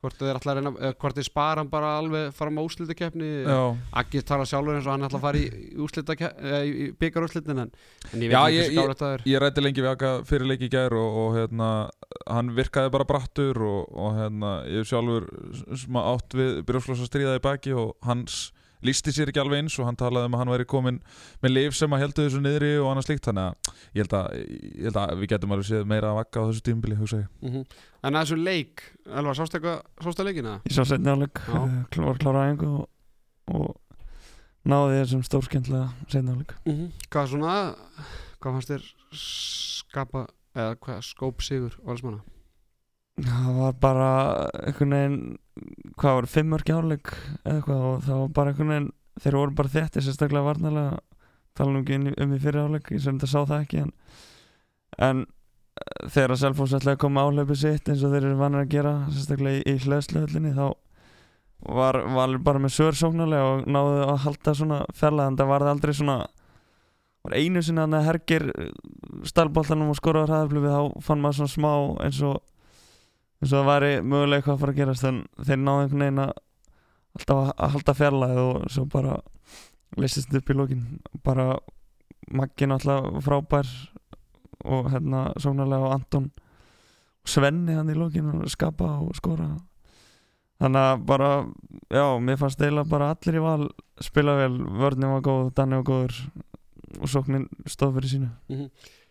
hvort þeir ætla að reyna, eða hvort þeir spara hann bara alveg fram á úslitakeppni Já, Aggi tala sjálfur eins og hann ætla að fara í, í, í byggarúslitin en, en ég veit Já, ekki hversu gálega það er. ég rætti lengi við Akka fyrir leiki í gær og, og hérna, hann virkaði bara brattur og, og hérna, ég sjálfur s- smá átt við brjófslosa stríða í baki og hans lísti sér ekki alveg eins og hann talaði um að hann væri komin með lif sem að heldu þessu niðri og annað slíkt. Þannig að ég held að, ég held að við getum alveg séð meira af Akka á þessu tímbili hugsa ég. Mm En að þessu leik, Elvar, sástu leikina? ég sá setni áleik var klára æfingu og, og náði þessum stórskendlega setni áleik mm Hvað svona hvað fannst þér skapa eða hvað skóp sigur valsmanna það var bara einhvern veginn hvað var, fimm mörg áleik eða eitthvað og það var bara einhvern veginn þeir voru bara þéttir sérstaklega varnalega tala nú ekki inn í- um fyrir áleik ég sem þetta sá það ekki en, en eh, þegar að Selfoss ætlaði að koma áhlaupi sitt eins og þeir eru vannar að gera sérstaklega í, í hlæðsluhöllinni þá var Valur bara með sör sóknarlega og náðu að halda svona fjarlæð en það var aldrei svona var einu sinni að hergir stalboltanum og skoraður hraðarflug þá fann maður svona smá eins og eins og það væri mögulega eitthvað að fara að gerast en þeir náðu einhvern veginn að alltaf að- halda fjarlæð og svo bara leysist upp í lókin bara Maggi náttúrulega frábær og hérna sóknarlega og Anton Svenni hann í lókin og skapa og skora. Þannig að bara já, mér fannst eiginlega bara allir í val spila vel, vörnum var góð, Danni var góður og sóknin stóð fyrir sínu. Mhm.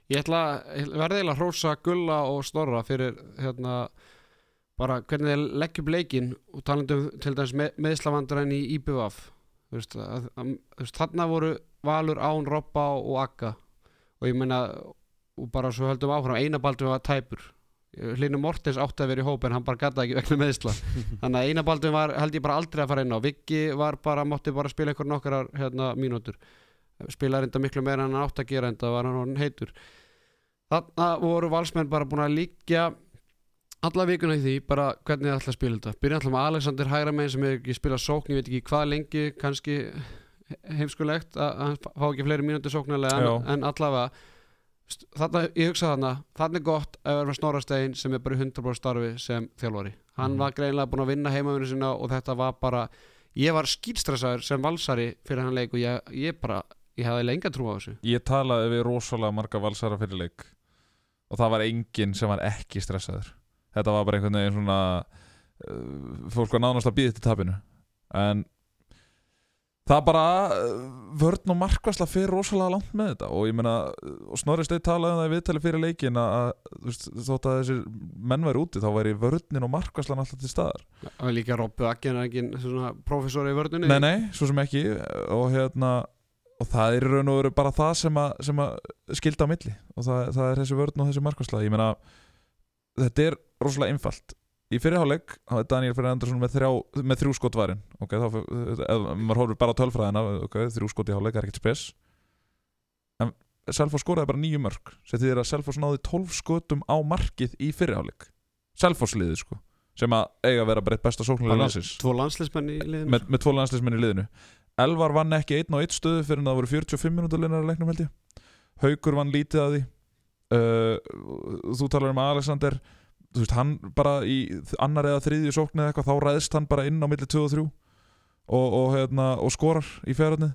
Ég ætla verði að hrósa Gulla og Snorra fyrir hérna bara hvernig þeir leggja upp leikinn og talandum til dæmis með, meðslavandræn í IBVF veist, að, að, voru Valur Án, Robba og Akka og ég meina og bara svo höldum áfram, einabaldur var tæpur. Hlynur Mortens átti að vera í hóp en hann bara gata ekki vegna meðsla þannig að einabaldur var held ég bara aldrei að fara inn á. Viggi var bara, mátti bara spila einhver nokkrar hérna, mínútur. Spilaði reynda miklu meira en hann átti að gera en það var hann heitur. Þarna voru valsmenn bara búin að líkja alla vikuna í því bara hvernig það ætla að spila þetta. Byrja alltaf með Alexander Hæramein sem hefur ekki spilað sókn ég veit ekki hvað lengi kannski heimskulegt að hann fá ekki fleiri mínútur sóknarlega en, en allavega þarna, ég hugsa þarna þarna er gott að vera Snorrastein sem er bara í 100% starfi sem þjálfari. Hann Mhm. var greinlega búin að vinna heimavinu sinna og þetta var bara ég var skýtstressaður sem valsari fyrir hann leik og ég, ég bara ég hefði lenga trú á þessu. Ég talaði við rosalega marga valsara fyrir leik og það var enginn sem var ekki stressaður Þetta var bara einhvern veginn svona uh, fólk var nánast að býða til tapinu. En það bara uh, vörn og markvæsla fyrir rosalega langt með þetta. Og ég meina, uh, og Snorri Steinn talaði um það í viðtali fyrir leikin að, þótt að þessir menn væri úti þá væri vörnin og markvæslan alltaf til staðar. Og líka Robby Akken er ekki svona professor í vörðunni Nei, nei, svo sem ekki. Og hérna og það er raun og veru bara það sem að, sem að skilda á milli. Og það, það er þessi vörn og þessi markværsla ég meina, þetta er rosalega einfalt. Í fyrirháleik, þá er Daniel Fyrir Andersson með, með þrjú skot varin. Ok, þá, ef maður horfir bara tölfræðina ok, þrjú skot í háleik er ekkert spes. En Selfoss skoraði bara nýju mörg sem því að Selfoss náði 12 skotum á markið í fyrirháleik Selfoss liðið sko sem að eiga að vera bara eitt besta sóknulega landsins. tvo landslismenn í liðinu með, með tvo landslismenn í liðinu. Elvar vann ekki einn á eitt stöðu fyrir en það voru 45 minútur liðnar að leiknum held ég. Haukur vann lítið að því. Uh, þú talar um Alexander þú veist hann bara í annar eða þriðju sókn eða eitthvað þá ræðst hann bara inn á milli 2 og 3 og, og, hérna, og skorar í fjárhætni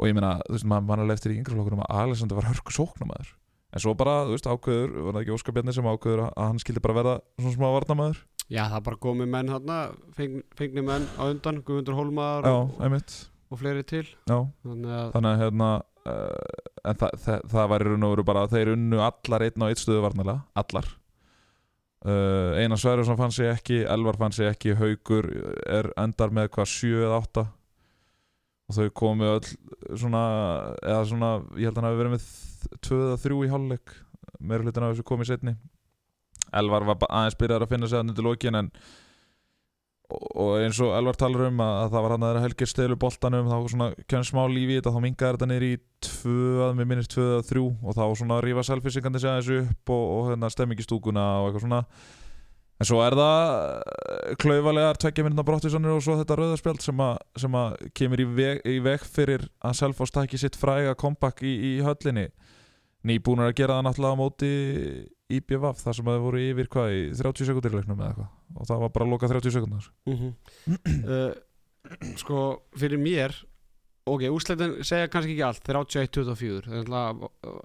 og ég meina, þú veist, maður man alveg eftir í yngreflokkunum að Alexander var hörku sóknamaður en svo bara, þú veist, ákveður, var það ekki Óskar Bjarni sem ákveður að hann skildi bara verða svona smá varnamaður já það bara komið menn þarna feng, fengni menn á undan Guðmundur Hólmar Já, og, og fleiri til. Já. Þannig að þannig að hérna uh, en það, það, það var í raun og veru bara þeir unnu allar einn á eitt stöðu varnalega allar uh, Einar Sverjarsson fann sig ekki Elvar fann sig ekki, Haugur er endar með hvað 7 eða 8 og þau komu öll svona, eða svona ég held að hann hafi verið með 2 eða 3 í hálfleik meira hlutin af þessu komið setni Elvar var aðeins byrjaður að finna sig að undir lokin en og eins og Elvar talar um að, að það var hann að þeirra helgir stelu boltanum þá svona kemur smá lífi í þetta þá mingaði þetta niður í tvö að mér minnist tvö að þrjú og þá svona rífa selfisingandi sig aðeins upp og, og hérna stemmingi stúkuna og eitthvað svona. En svo er það eh, klaufalegar tveggja minna brottisanir og svo þetta rauðarspjald sem, að- sem að kemur í veg, í veg fyrir að Selfoss takki sitt fræga kompakk í, í höllinni. Nýbúnur að gera það náttúrulega á móti IBVF þar sem að þau voru yfir hvað í 30 sekundir leiknum eða eitthvað? Og það var bara að loka 30 sekundar uh, sko fyrir mér ok, úsleitin segja kannski ekki allt 31-24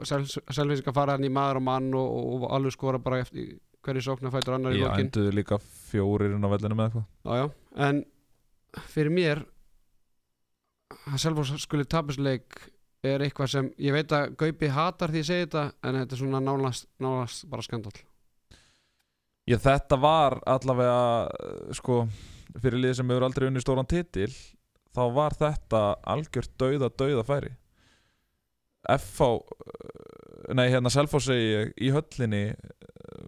selvfísika fara hann í maður og mann og, og, og alveg skora bara eftir hverju sóknar fætur annar í Já, lokin. enduðu líka fjórir inn á vellinu með eitthvað. Já, já. en fyrir mér að Selfoss skuli tapasleik er eitthvað sem ég veit að Gaupi hatar því að segja þetta en þetta er svona nálast, nálast bara skandal Já, þetta var allavega sko, fyrir lið sem hefur aldrei unni stóran titil þá var þetta algjört dauða dauða færi. FH nei, hérna Selfoss segi ég í höllinni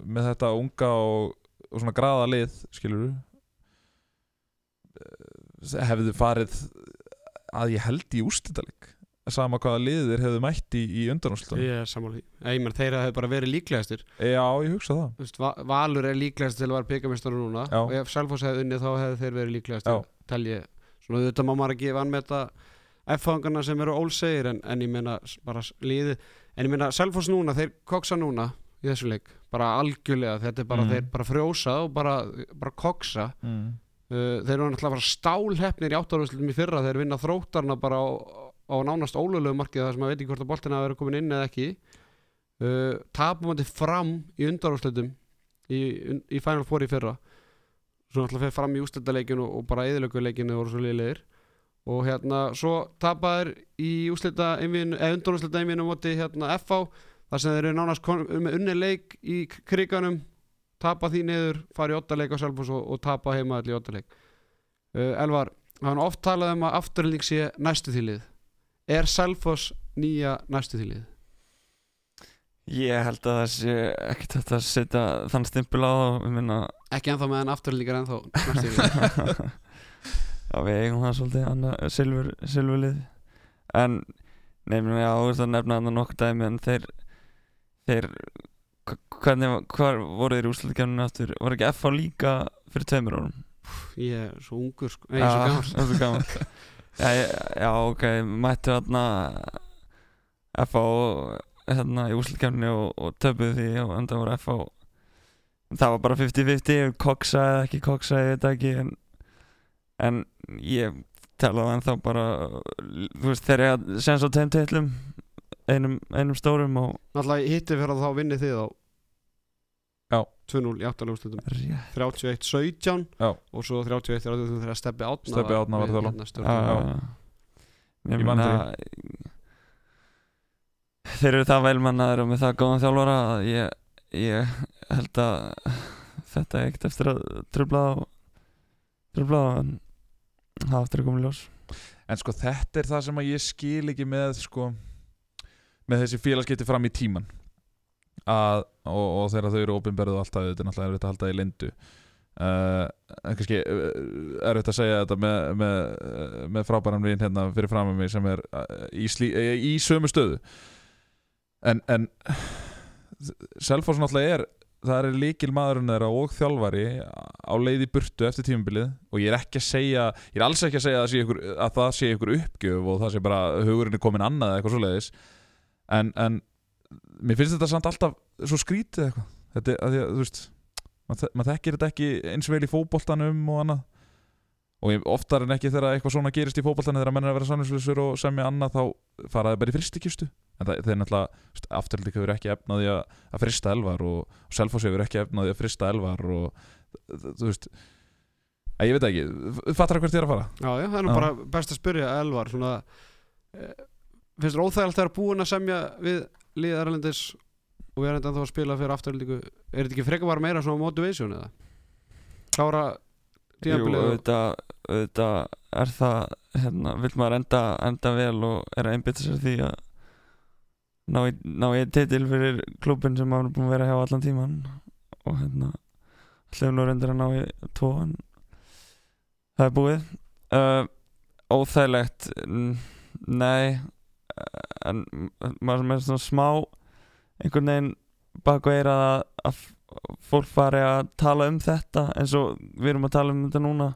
með þetta unga og, og svona graða lið skilur hefðu farið að ég held í ústitaleg sama hvaða liðir hefðu mætt í, í undanúslutunum Ég er sammála því. Þeirra hefur bara verið líklegastir. Já, ég hugsa það. Va Valur er líklegast til að vera byggamestari núna. Já. og ef Selfoss hefði unnið þá hefði þeir verið líklegast Já. tel ég. Svona auðvitað má maður ekki vanmeta F-fangarna sem eru ólsegir en, en ég meina bara liðið. En ég meina Selfoss núna, þeir koksa núna í þessu leik, bara algjörlega þetta er bara Mm. þeir bara frjósa og bara, bara koksa. Mm. uh, þeir eru náttúrulega stálhefnir í áttarvöldum í fyrra, þeir vinna þróttarna bara á, á nánast ólulegu markið þar sem maður veit ekki hvort að boltina verið komin inn eða ekki uh, tapum þetta fram í undarúrslutum í, í Final Four í fyrra. Svo náttúrulega fyrir fram í úrslitaleikinu og bara eðilökuleikinu voru svo liðlegir. Og hérna svo tapaðir í úrslita einvinu, eða undarúrslita einvinu móti hérna FH þar sem þeir eru nánast með unni leik í kriganum tapa því niður, fara í ottaleik á Selfoss og, og tapa heima allir í ottaleik uh, Elvar, er oft talað um að afturlík sé næstu þýlið er Selfoss nýja næstu þýlið? Ég held að það sé ekkert að setja þann stimpil á það Ég minna ekki ennþá meðan afturlík er ennþá næstu þýlið. Já, við eigum það svolítið annað silfur, silfurlið. En nefnum þú veist að nefna annað nokkuð dæmi en þeir þeir hvernig, hvar voru þeir í úrslutkefninu aftur? Voru ekki FH líka fyrir tveimur árum? Ég er svo ungur sko, nei, ég er svo gammal já, ég- já, ok, mættu þarna FH hérna í úrslutkefninu og, og töpuðu því og enda voru FH það var bara 50-50 koksa eða ekki koksa, ég veit ekki en, en ég talaði en þá bara þú veist, þeir eru senst á tveim teitlum einum, einum stórum og náttúrulega hitti fyrir að þá vinni þið á. 2-0 í afturlík úrslitum rétt. 31-17 Já. og svo 31 þegar Steppi Átna Stebbi Árna var þjálfari. hérna. Ég Ég man meina Þeir eru það velmannaður og með það góðan þjálfara að ég, ég held að þetta ekkert eftir að tröfla á tröfla á en það aftur að koma í ljós. En sko þetta er það sem að ég skil ekki með sko með þessi félagskipti fram í tíman að, og, og þegar þau eru opinberðu alltaf, þetta er náttúrulega erfitt að halda í lindu. Uh, kannski uh, erfitt að segja þetta með, með, uh, með frábæran vinn hérna fyrir fram með mig sem er í, slí, í sömu stöðu. En, en Selfoss náttúrulega er það er líkil maðurinn þeirra og þjálfari á leið í burtu eftir tímabilið og ég er ekki að segja ég er alls ekki að segja að ykkur, að það sé ykkur uppgjöf og það sé bara hugurinn er komin annað eða eitthvað svoleiðis. En, en mér finnst þetta samt alltaf svo skrítið eitthvað. Þetta, er- að því, að, þú veist maður maður þekkir þetta ekki eins vel í fótboltanum og annað. Og oftar en ekki þegar eitthvað svona gerist í fótboltanum þegar menn er að vera samlingslusur og semja annað þá faraði bara í fristikistu en það, þeir náttúrulega afturlík hefur ekki efnaði að, frista elvar og, og Selfoss hefur ekki efnaði að frista elvar og þú veist að ég veit ekki, fattar það hvert ég er að fara? Já, já, það er nú bara best að spyrja Elvar svona, eh, finnst þér að vera búin að semja við liðið Erlendis og við erum ennþá að spila fyrir afturlíku er þetta ekki frekar bara meira svona motivation eða? Klára Jú, tímabilið og- auðvitað, auðvitað er það hérna, vill maður enda, enda vel og er að einbytta sér því að ná ná einn titil fyrir klubin sem maður er búin að vera hjá allan tíman og hérna hljóðum nú reyndir að ná tvo en það er búið uh, óþægilegt n- nei en maður er svona smá einhvern veginn bak og eira að, að fólk fari að tala um þetta eins og við erum að tala um þetta núna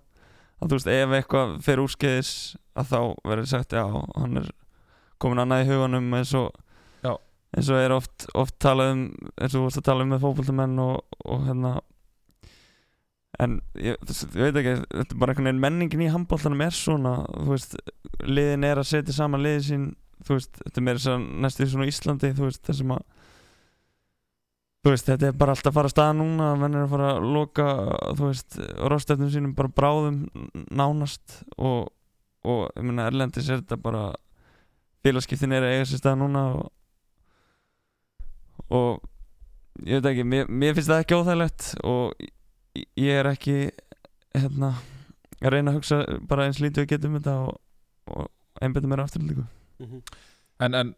að þú veist ef eitthvað fer úrskeiðis að þá verður sagt já hann er komin annað í huganum eins og Já. eins og er oft, oft talað um eins og þú veist að tala um með fótboltamenn og, og hérna en ég, ég veit ekki þetta er bara einhvern veginn menningin í handbóltanum er svona þú veist liðin er að setja saman liðin sín þú veist þetta er meira næstu svona Íslandi þú veist þessum að þú veist þetta er bara alltaf að fara að staða núna menn er að fara að loka þú veist rostetnum sínum bara bráðum nánast og, og ég meina Erlendis er þetta bara félagskiptin er að eiga sér stað núna og, og ég veit ekki, mér, mér finnst það ekki óþægilegt og ég- ég er ekki hérna að reyna að hugsa bara eins lítið og getum þetta og, og einbetta mér aftur líka Mhm. En, en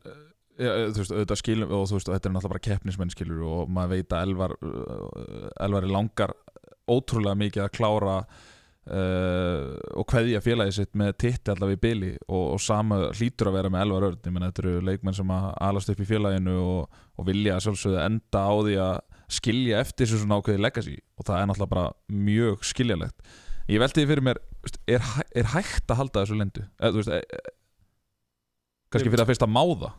ja, þú veist, auðvitað skilum og þú veist, þetta er náttúrulega bara keppnismenn skilur og maður veit að Elvar uh, Elvar er langar ótrúlega mikið að klára uh, og kveðja félagið sitt með titti allavega í byli og, og sama hlýtur að vera með Elvar Örn. Ég menn þetta eru leikmenn sem að alast upp í félaginu og, og vilja sjálfsögðu enda á því að skilja eftir þessu svona ákveði legacy og það er náttúrulega bara mjög skiljalegt ég velti því fyrir mér er, er hægt að halda þessu lendu? Eða þú veist kannski fyrir að fyrst að máða?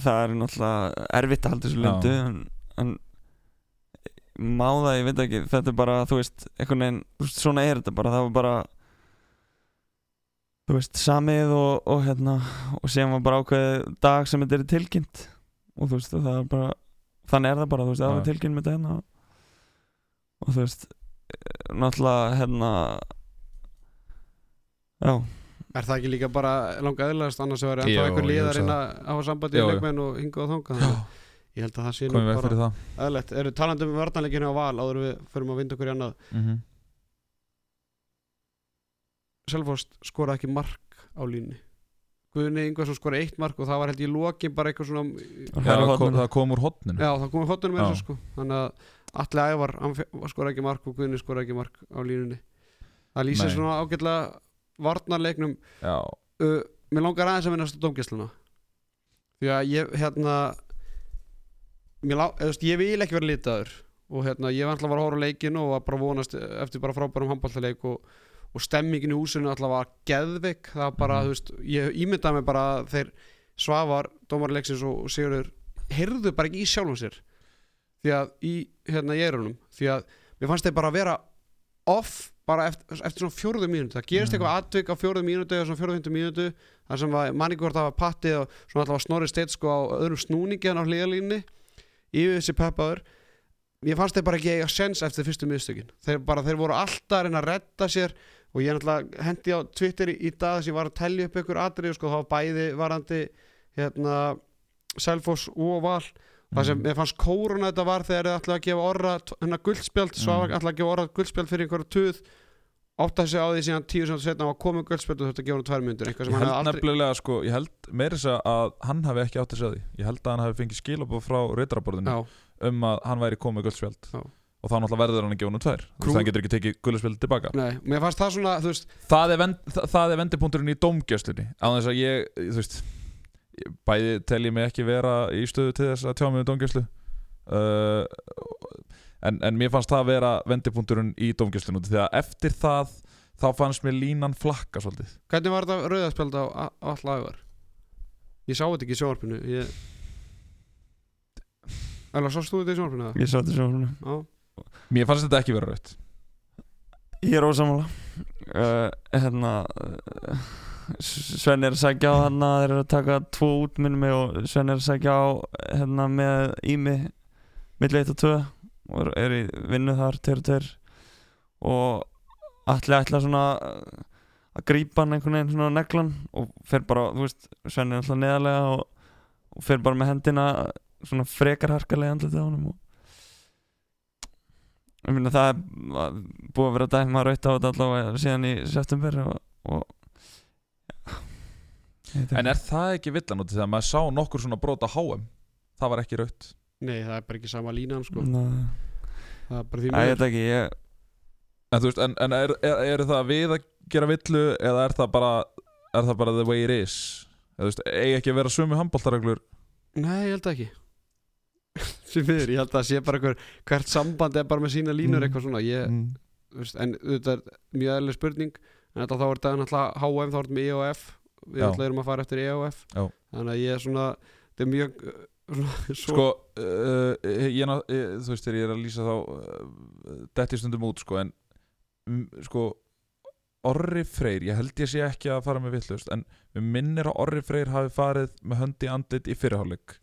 Það er náttúrulega erfitt að halda þessu Já. lindu en, en má það, ég veit ekki þetta er bara, þú veist, einhvern veginn svona er þetta bara, það var bara þú veist, samið og, og hérna, og síðan var bara ákveðið dag sem þetta er tilkynnt. Og þú veist, það er bara þannig er það bara, þú veist, það var tilkynnt með þetta hérna. Og þú veist náttúrulega, hérna já, Er það ekki líka bara langa eðlægast annars að vera ennþá einhver ég lið að hugsa reyna að hafa sambandi í leikmenn og hinga þannig að ég held að það sé nú bara eðlægt Eru talandi um varnarleikinu á val áður við förum að vinda okkur í annað? Mm -hmm. Selfost skoraði ekki mark á línni Guðni Ingvarsson skoraði eitt mark og það var held ég lokin bara eitthvað svona það kom, það kom úr hotninu Já, það komið hóttunum með Já. þessu sko. Þannig að Atli Ævar, skoraði ekki mark og Guðni skoraði ekki mark á línunni. Það lýsir svona ágætlega varnarleiknum uh, Mér langar aðeins að minnast á dómgæsluna. Því að ég, hérna lá, veist, Ég vil ekki vera litaður og hérna, ég var alltaf að að á leikinu og var bara að vonast eftir bara frábærum handballtaleik og, og stemmingin í húsinu alltaf var geðvik það bara, Mhm. þú veist, ég ímyndaði mig bara að þeir svafar, dómarleiksins og Sigurður, heyrðu bara ekki í sjálfum sér. Því að í, hérna, ég erunum, því að mér fannst þeir bara að vera off bara eftir, eftir svona fjóruðu mínútu. Það gerist Mhm. eitthvað atvik á fjóruðu mínútu eða svona fjóruðu mínútu þar sem manni hvort það var pattið og svona alltaf snorri steitt sko á öðrum snúningi hann á hlýðalínni yfir þessi peppaður. Ég fannst þeir bara ekki eiga sens eftir fyrstu miðstökin þeir, bara, þeir voru alltaf að reyna að redda sér og ég náttúrulega hendi á Twitter í, í dag þess að ég var að tellja upp ykkur atrið sko, þá bæði varandi hérna, Selfoss og Val það sem Mhm. mér fannst kóruna þetta var þegar þið ætlaði að gefa orra hérna guldspjald, svo mm. ætlaði að gefa orra guldspjald fyrir einhverju tuð átt að segja á því síðan tíu sem setna var komið guldspjald og þetta gefa hann tvær myndir Ég held aldrei nefnilega sko, ég held meira þess að hann hafi ekki átt að segja því Ég held að hann hafi fengið skilabóð frá reytraborðinu Já, um að hann væri komið guldspjald Já. og þá náttúrulega verður hann að gefa hann tvær Þú Krú- veist, hann getur ekki tekið guldspjald tilbaka nei, það svona, þú veist það er, vend, það, það er vendipunkturinn í dómgjöslunni bæði tel ég mig ekki vera í stöðu til þess að tjá mig um dómgjöslu uh, en, en mér fannst það vera vendipunkturinn í dómgjöslunni því að eftir það þá fannst mér línan flakka svolítið Hvernig var þetta rauðaspjald á, á allagar? Ég sá þetta ekki í sjónvarpinu ég... Eller sást þú þetta í sjónvarpinu? eða? ég sá þetta svona Já, mér fannst þetta ekki vera raut Ég er ósamála uh, Hérna uh, Svenni er að segja á hann að þeir eru að taka tvo út minni mig og Svenni er að segja á hérna með Ími milli 1 og 2 og er- í vinnu þar 2 og 2 og allir ætla svona að grípa hann einhvern veginn svona á neglan og fer bara, þú veist, Svenni er alltaf neðarlega og, og fer bara með hendina svona frekar harkalega andlitið á honum og ég meina það er búið að vera dæma raut á þetta allavega síðan í september og, og en er það ekki villan út þegar maður sá nokkur svona brota HM það var ekki raut nei, það er bara ekki sama línan sko. Nei, Það er bara því Æ, ég veit ekki ég, en, þú veist, en, en er, er, er það við að gera villu eða er það bara er það bara the way it is? Eða, þú veist, eigi ekki að vera sömu handbóltareglur Nei, ég held það ekki. Því miður, ég held að það sé bara hver, hvert samband er bara með sína línur Mm. eitthvað svona. Ég, mm. veist, En þetta er mjög eðlileg spurning. En þetta þá er þetta náttúrulega HM, þá er þetta með EOF Við ætla erum að fara eftir EOF Já. Þannig að ég er svona Þetta er mjög uh, svona, svo, Sko, uh, ég, ná- ég, þú veist þegar ég er að lýsa þá uh, detti stundum út sko en um, sko Orri Freyr, ég held ég sé ekki að fara með villust en við minnir að Orri Freyr hafi farið með höndi andlit í fyrirháleik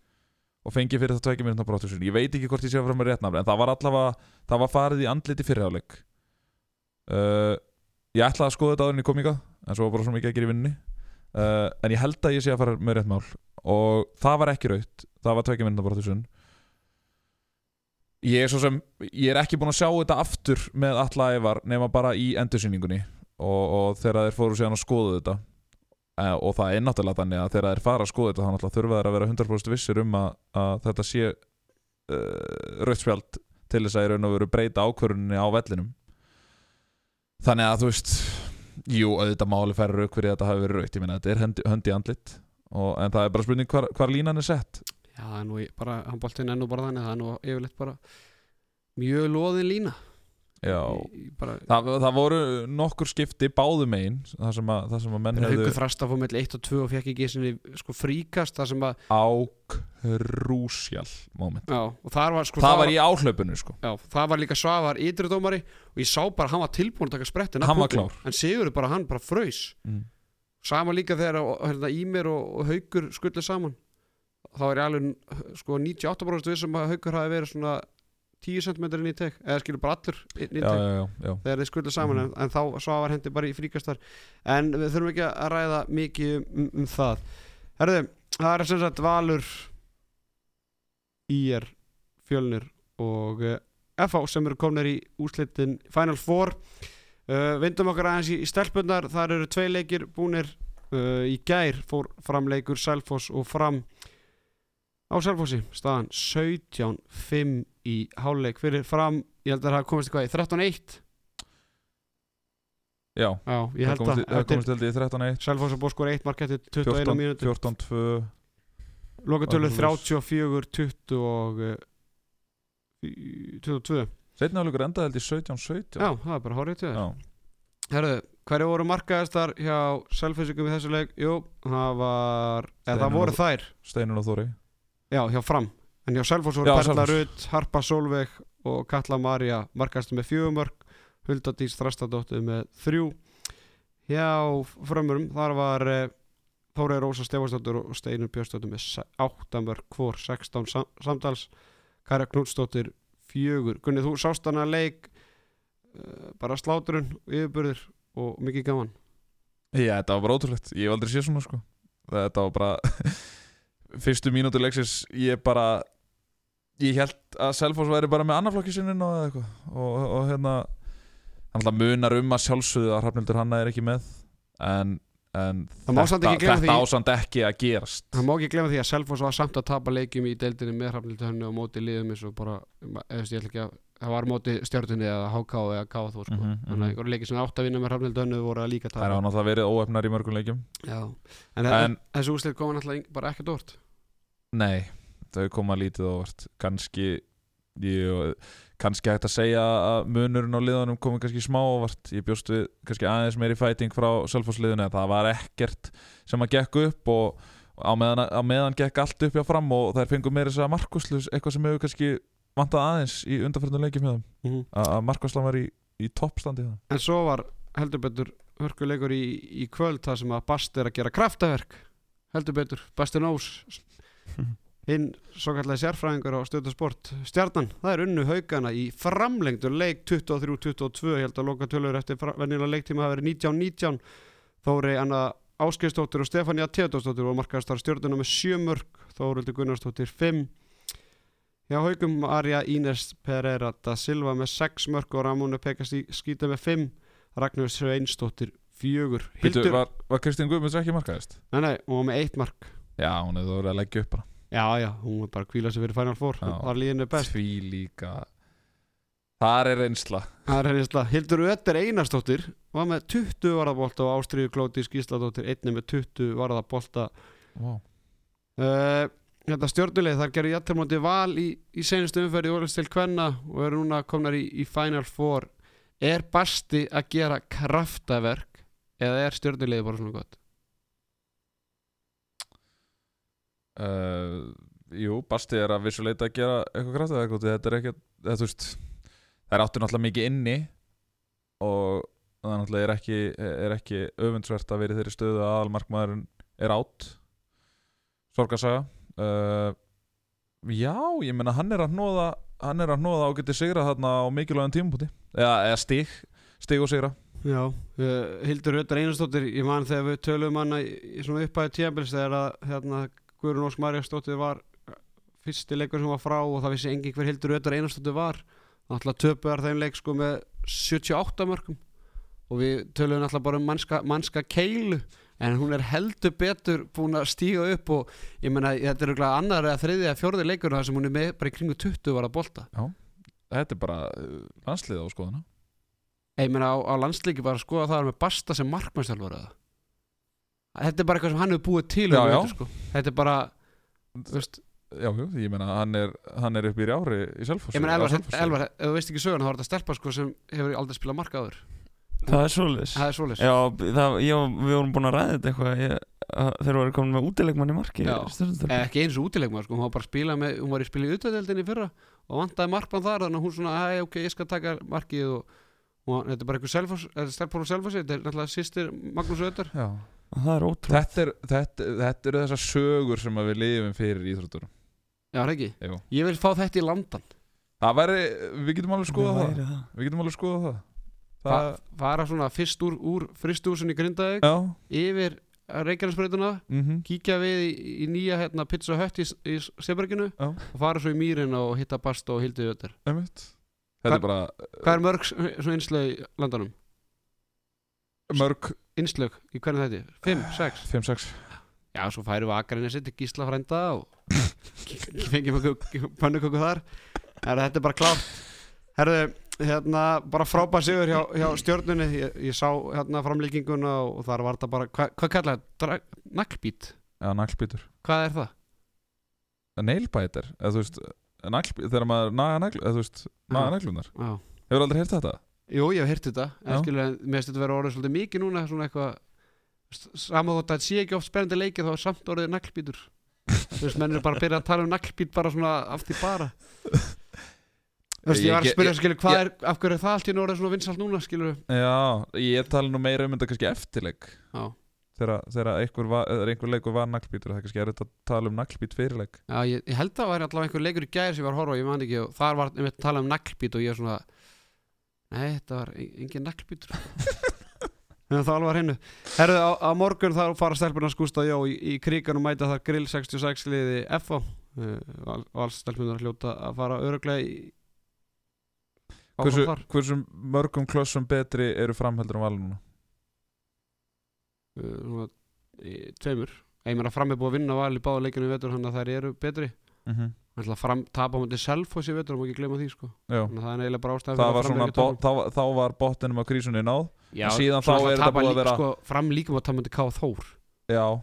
og fengið fyrir það tveikja minna brotusun ég veit ekki hvort ég sé að fara með réttnafni en það var allavega, það var farið í andlit í fyrirháleik uh, ég ætlaði að skoða þetta áður en ég kom ykkar en svo var bara svo mikið að gera í vinninni uh, en ég held að ég sé að fara með rétt mál. Og það var ekki raut það var tveikja minna brotusun ég er svo sem ég er ekki búinn að sjá þetta aftur með alla ævar nema bara í endursýningunni. Og, og þegar þeir fóru síðan að skoða þetta. Uh, og það er náttúrulega þannig að þegar þeir fara að skoða þetta þá náttúrulega þurfa þeir að vera 100% vissir um að, að þetta sé uh, rautspjald til þess að í raun og veru breyta ákvöruninni á vellinum. Þannig að þú veist jú, auðvitað máli færi rauk fyrir að þetta hafi verið raukt ég minna, þetta er höndi, höndi andlit. Og, en það er bara spurning hvar, hvar línan er sett. Já, það er nú bara, handbóltinn er nú bara þannig það er nú yfirleitt bara mjög loðin lína bara, það, það voru nokkur skipti báðum megin það sem að, það sem að menn hefðu Haukur Þrasta fór melli 1 og 2 og fekk ekki sinni, sko, fríkast það sem að ákrúsjál moment. Já, var, sko, það var í áhlaupinu sko. Já, það var líka Svavar ytridómari og ég sá bara hann var tilbúin að taka sprettin en Sigurður bara hann bara fröys mm. sama líka þegar hérna, Ímir og, og Haukur skullu saman. Þá er ég alveg sko 98% vissum að Haukur hafi verið svona 10 cm inn í tek eða skilur bara allur inn í já. þegar þeir skullu saman Mhm. en, en þá Svavar hendi bara í fríkastar. En við þurfum ekki að ræða mikið um, um, um það. Herðu, það er sem sagt Valur IR Fjölnir og FH sem eru komnir í úslitin Final Four. Uh, vindum okkar aðeins í, í stelpunnar þar eru tvei leikir búnir. Uh, í gær fór fram leikur Selfoss og fram á Selfossi staðan 17-5 í háluleik fyrir fram. Ég held að það komist eitthvað í 13-1 já. Já, ég það held að það komist held ég 13-1 Selfoss að búið skora 1 mark eftir 21 14 mínútur. 14-2 Lokatölu Var 34 20 og uh, 22 setna álugur enda held ég 17-17 Já, það er bara horrið til Já. Herðu, hverju voru markaðistar hjá Selfossingum í þessu leik? Jú, það var eða það voru þær. Steinun og Þóri Já, hjá Fram. En hjá Selfoss voru Perla. Rutt, Harpa Solveig og Katla Maria markaðistar með fjögumörk Huldadís Þrastadóttir með þrjú. Hjá frömmurum þar var uh, Þórið Rósa Stefansdóttir og Steinur Björnsdóttir með se- átta mörk hvor 16 sam samtals. Kæra Knútsdóttir fjögur. Gunni, þú sást hana leik uh, bara sláturinn, yfirburðir og mikið gaman. Já, þetta var bara ótrúlegt, ég hef aldrei séð svona sko. Þetta var bara Fyrstu mínútur leiksins Ég bara Ég held að Selfoss væri bara með annarflokki sinnin og og, og hérna munar um að sjálfsögðu að Hrafnildur Hanna er ekki með En, en Það þetta því- ásand ekki að gerast Það má ekki glemma því að Selfoss var samt að tapa leikjum í deildinni með hrafnildu henni og móti liðum eins og bara, eða ég ætla ekki að það var móti stjórnunni eða HK eða KF sko. Mhm, mhm. þannig að einhverju leikir sem átt að vinna með hrafnildu henni voru að líka Það er tapa náttúrulega verið óefnar í mörgum leikjum Já. en, En- en þessi úslit koma náttúrulega bara ekkert orð Nei, þau koma lítið óvart. Kanski ég, Kanski hægt að segja að munurinn á liðanum komi kannski smá óvart. Ég bjóst við kannski aðeins meiri fæting frá Selfossliðinu að það var ekkert sem að gekk upp og á meðan, á meðan gekk allt upp hjá fram og þær fengu meira þess að markuslu eitthvað sem hefur kannski vantað aðeins í undanfjörnum leikjum hjá þeim. Mhm. að Markuslan var í, í toppstandi en svo var heldur betur hörkuleikur í, í kvöld þar sem að Bast er að gera kraftaverk. Heldur betur, Basti Nós hinn svo kallega sérfræðingur á stöðu sport stjarnan, það er unnu haugana í framlengdur leik 23-22 ég held að loka tölur eftir venjulega leiktíma hafa verið 19-19 Þóri Anna Áskeiðsdóttir og Stefania Teodósdóttir og markaðastar stjórnuna með 7 mörg Þóruldur Gunnarsdóttir 5 hjá haugum Arja Ínes Pereira da Silva með 6 mörg og Ramónu Pekast skýta með 5 Ragnar Sveinsdóttir 4 Hildur, var, var Kristín Guðmunds ekki markaðist? nei nei, var með 1 mark Já, hún hefði verið að leggja upp bara. Já, já, hún var bara að kvíla sig fyrir Final Four Já. var líðinu best. Því líka. Þar er reynsla. Það er henni slag Hildur Ötter Einarsdóttir var með 20 varðabólta og Ástriðu Klóti Skísladóttir einni með 20 varðabólta wow. uh, Þetta stjórnuleg þar gerði jættarmóti val í, í senustu umferði Ólist til Kvenna og eru núna komnar í, í Final Four. Er Basti að gera kraftaverk eða er stjórnulegði bara svona gott? Uh, Jú, Basti er að vissuleita að gera eitthvað kraftið eitthvað, þetta er ekki þetta, veist, það er áttur náttúrulega mikið inni og það náttúrulega er ekki, er ekki öfundsvert að vera í þeirri stöðu að aðalmarkmaðurinn er átt sorgarsaga. Uh, Já, ég meina hann er að hnóða hann er að hnóða og geti sigra þarna á mikilvægum tímpunkti eða, eða stig, stig og sigra. Já, uh, Hildur Ötter Einarsdóttir ég man þegar við töluðum hana í, svona upphæðu tíðanbils þegar að hérna, Guðrun Ósk Marjastóttir var fyrsti leikur sem var frá og það vissi engin hver Hildur Ötter Einarsdóttir var. Náttúrulega töpuðar þeim leik sko með 78 mörgum og við töluðum náttúrulega bara um mannska, mannska keilu en hún er heldur betur búin að stíga upp og ég meina þetta er örugglega annar eða þriði eða fjórði leikur þar sem hún er með bara í kringu 20 var að bolta. Já. þetta er bara uh, landslið á skoðuna Ég meina á, á landslíki bara að skoða það með Basta sem markmannstjálfur eða Þetta er bara eitthvað sem hann hefur búið til Já, um já. vetur, sko. Þetta er bara veist, Já, jú, ég meina hann er, hann er upp í rjári í Selfoss Ég meina á Elvar, Selfossi. Elvar, ef þú veist ekki söguna þá er þetta stelpa sko, sem hefur aldrei spilað marka áður Það er er og- við vorum búin að ræða þetta eitthvað ég, að þeir voru komin með útilegmann í marki. Eh, Ekki eins og útilegma sko. hún var bara að spila með, hún var í spila í utvæðdeldinni í fyrra og vantaði markmann þar þannig að hún svona, ok, ég skal taka markið og, og þetta er bara eitthvað selfoss þetta er stelpa úr selfossi, þetta er náttúrulega sýstir Magnús Öður er ótrúlega þetta, er, þetta, þetta eru þessar sögur sem að við lifum fyrir íþrótturum Já, er ekki? Jú. Ég vil fá þetta í landan Það væri, við getum alveg skoðað það það. Við getum alveg skoðað það Það, fara svona fyrst úr, úr Grindavík já yfir Reykjanesbreytuna mm kíkja við í, í nýja hérna, pizza hött í, í Seberginu Já. og fara svo í mýrin og hitta Basta og Hildi Öður einmitt. Þetta er bara Hvað er mörg innslög í landanum? mörg Innslög í hvernig þetta? 5, 6? 5-6 Já, svo færum við Akarinn til Gísla frænda og fengjum pönnuköku þar Herra, Þetta er bara klárt Herðu, hérna, bara frábær sigur hjá, hjá stjörnunni ég, ég sá hérna framlíkinguna og, og þar var þetta bara, hva, hvað kallaði þetta? Naglbít? Já, naglbítur Hvað er það? Nailbiter, eða þú veist naglbítur, þegar maður naga naglunar. Hefur aldrei heyrt þetta? Jú, ég hef heyrt þetta. En skilur, mér finnst þetta vera orðið svolítið mikið núna svona eitthvað saman þótt að þetta sé ekki oft spennandi leikið þá er samt orðið naglbítur. Þú veist, menn er bara að byrja að tala um naglbít bara svona af því bara. Þú veist, ég var að spyrja skilur, hvað er, af hverju er það allt í orðið svona vinsalt núna, skilur Já, ég tala nú meira um þetta kannski eftirleik. Já, þegar, einhver, leikur var naglbítur það er kannski erfitt að tala um naglbít fyrirleik. Já ég, ég nei, þetta var en- engin naglbítur en það alveg var hennu Herðu, á, á morgun þá fara stelpunar skústa Jó í, í krigan og mæta þar grill 66 liði uh, og alls stelpunar hljóta að fara öruglega í hversu, hversu mörgum klossum betri eru framheldur um valin núna? uh, í, tveimur. Ég meina fram er búið að vinna val í báða leikinu vetur þannig að þær eru betri. Mm -hmm. Að tapa mútið Selfoss í vetur og má ekki gleyma því sko. Að að að þá, var botninum á krísunni náð. Já, síðan þá er að þetta búið að vera- sko, Fram líka mútið tapa mútið K. Þór. Já,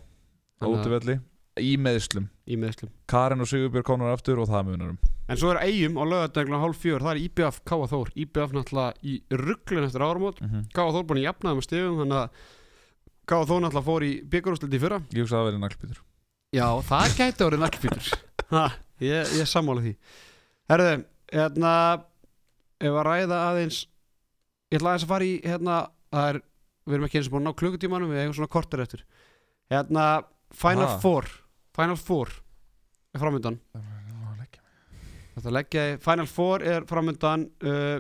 að- útivelli Í meðslum í meðslum Karin og Sigurbjörg konar aftur og það munarum En svo er eigum á lögadaglan hálf fjör Það er IBF K. Þór. IBF náttúrulega í rugglun eftir áramót. Mm -hmm. K. Þór búin að jafna það með stegum Þannig að K. Þór náttúrulega fór í byggarústildi í fyrra. Ég hugsa að það verið naglbítur. Já, það gæti orðið naglbítur. Ha, ég, ég sammála því. Herðu, hérna Ef að ræða aðeins Ég ætla aðeins að fara í hérna er, við erum ekki eins og búin að ná klukkutímanum Við eigum svona kortur eftir. Hérna, Final Ha. Four Final Four er framöndan Þetta leggja Final Four er framöndan uh,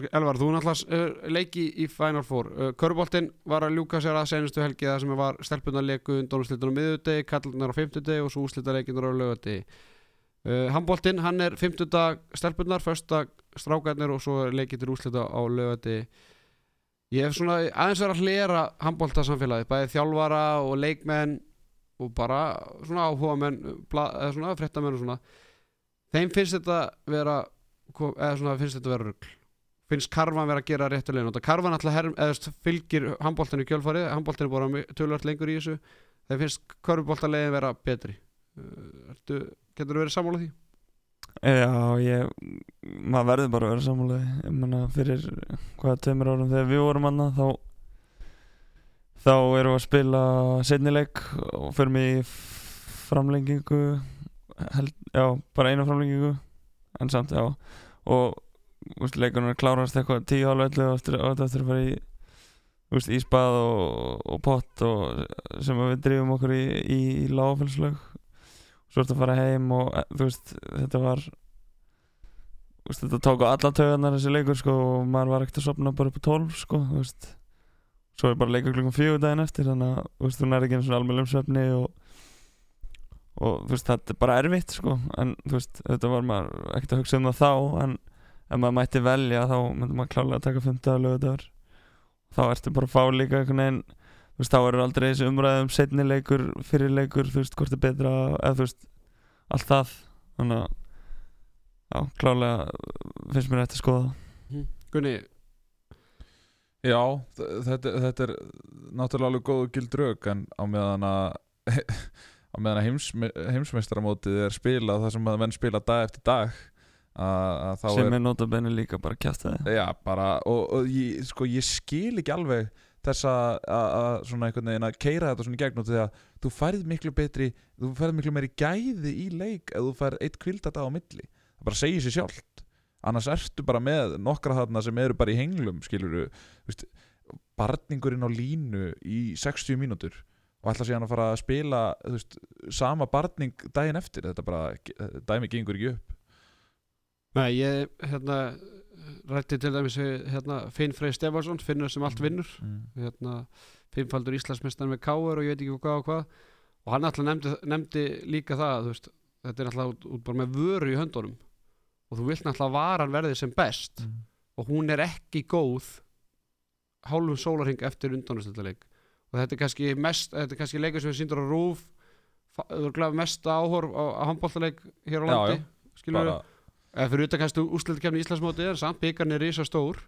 Elvar, þú náttúrulega uh, leiki í Final Four. Uh, Köruboltinn var að ljúka sér að senustu helgi það sem var stelpunar leiku undan úrslitunum miðudegi, kallunar á fimmtudegi og svo úrslitaleikinar á lögadegi uh, Handboltinn, hann er fimmtudag stelpunar, föstudag strákarnir og svo leikið til úrslita á lögadegi Ég hef svona aðeins verið að hlera handbolta samfélagi, bæði þjálfara og leikmenn og bara svona áhuga menn, eða svona fréttamenn og svona. Þeim finnst þetta vera eða svona finnst þetta vera rugl finnst karfan vera að gera réttulegin og alltaf eða þú veist, fylgir handbóltinu kjölfarið, handbóltinu bara tölvart lengur í þessu. Þeim finnst körfubóltalegin vera betri. Uh, Ertu, getur þú verið sammála því? Já, ég, maður verður bara að vera sammálaði ég menna fyrir hvaða tveimur árum þegar við vorum annað þá þá erum við að spila setnileik og fyrir mig framlengingu held, já, bara einu framlengingu en samt, já. Og leikunum er klárast eitthvað tíu hálf ellu og og eftir að fara í úst, ísbað og, og pott og, sem við drifum okkur í, í, í lágfélslag svo ertu að fara heim og þú veist, þetta var veist, þetta tók á alla tögarnar þessi leikur sko og maður var ekkert að sopna bara upp á 12 sko, svo er bara leikur klukkan fjögur daginn eftir þannig að þú veist, þú nær ekki einu svona almennum svefni og og þú veist, þetta er bara erfitt sko en þú veist, þetta var maður ekkert að hugsa um það þá en ef maður mætti velja þá myndi maður klálega að taka 50 að lögudagur þá ertu bara að fá líka einhvern veginn þú veist, þá eru aldrei þessi umræðum setni leikur, fyrir leikur, þú veist, hvort er betra eða þú veist, allt það. Þannig að já, klálega finnst mér þetta að skoða Gunni, Já, þetta, þetta er náttúrulega alveg góð og gild rök en á meðan að á meðan að heims, heimsmeistaramótið er spilað þar sem að menn spila dag eftir dag að, að sem er er notabenni líka bara kjæft það Já, bara, og, og ég, sko, ég skil ekki alveg þess að, að, að svona einhvern veginn að keira þetta svona í gegn út af því að þú færð miklu betri, þú færð miklu meiri gæði í leik ef þú færð eitt kvildat á milli. Það bara segir sér sjálft. Annars ertu bara með nokkra þarna sem eru bara í henglum skilur þú barningurinn á línu í 60 mínútur og ætla síðan að fara að spila veist, sama barning daginn eftir. Þetta bara, dæmi gengur ekki upp Nei, ég hérna rætti til dæmis við hérna, Finn Frey Stefansson, Finnur sem allt vinnur. mm. hérna, fimmfaldur Íslandsmeistar með Káur og ég veit ekki hvað og hvað. Og hann alltaf nefndi, nefndi líka það þú veist, þetta er alltaf út, út bara með vöru í höndunum. Og þú vilt alltaf varan verði sem best. Mm. og hún er ekki góð hálfum sólarhing eftir undanúrstöldarleik og þetta er kannski mest þetta er kannski leikur sem við síndur á rúf örugglega mest áhorf á, á handbóltaleik hér á landi skilur bara, eða fyrir utan kannski úrslutakefni í Íslandsmóti er samt byggarnir er risa stór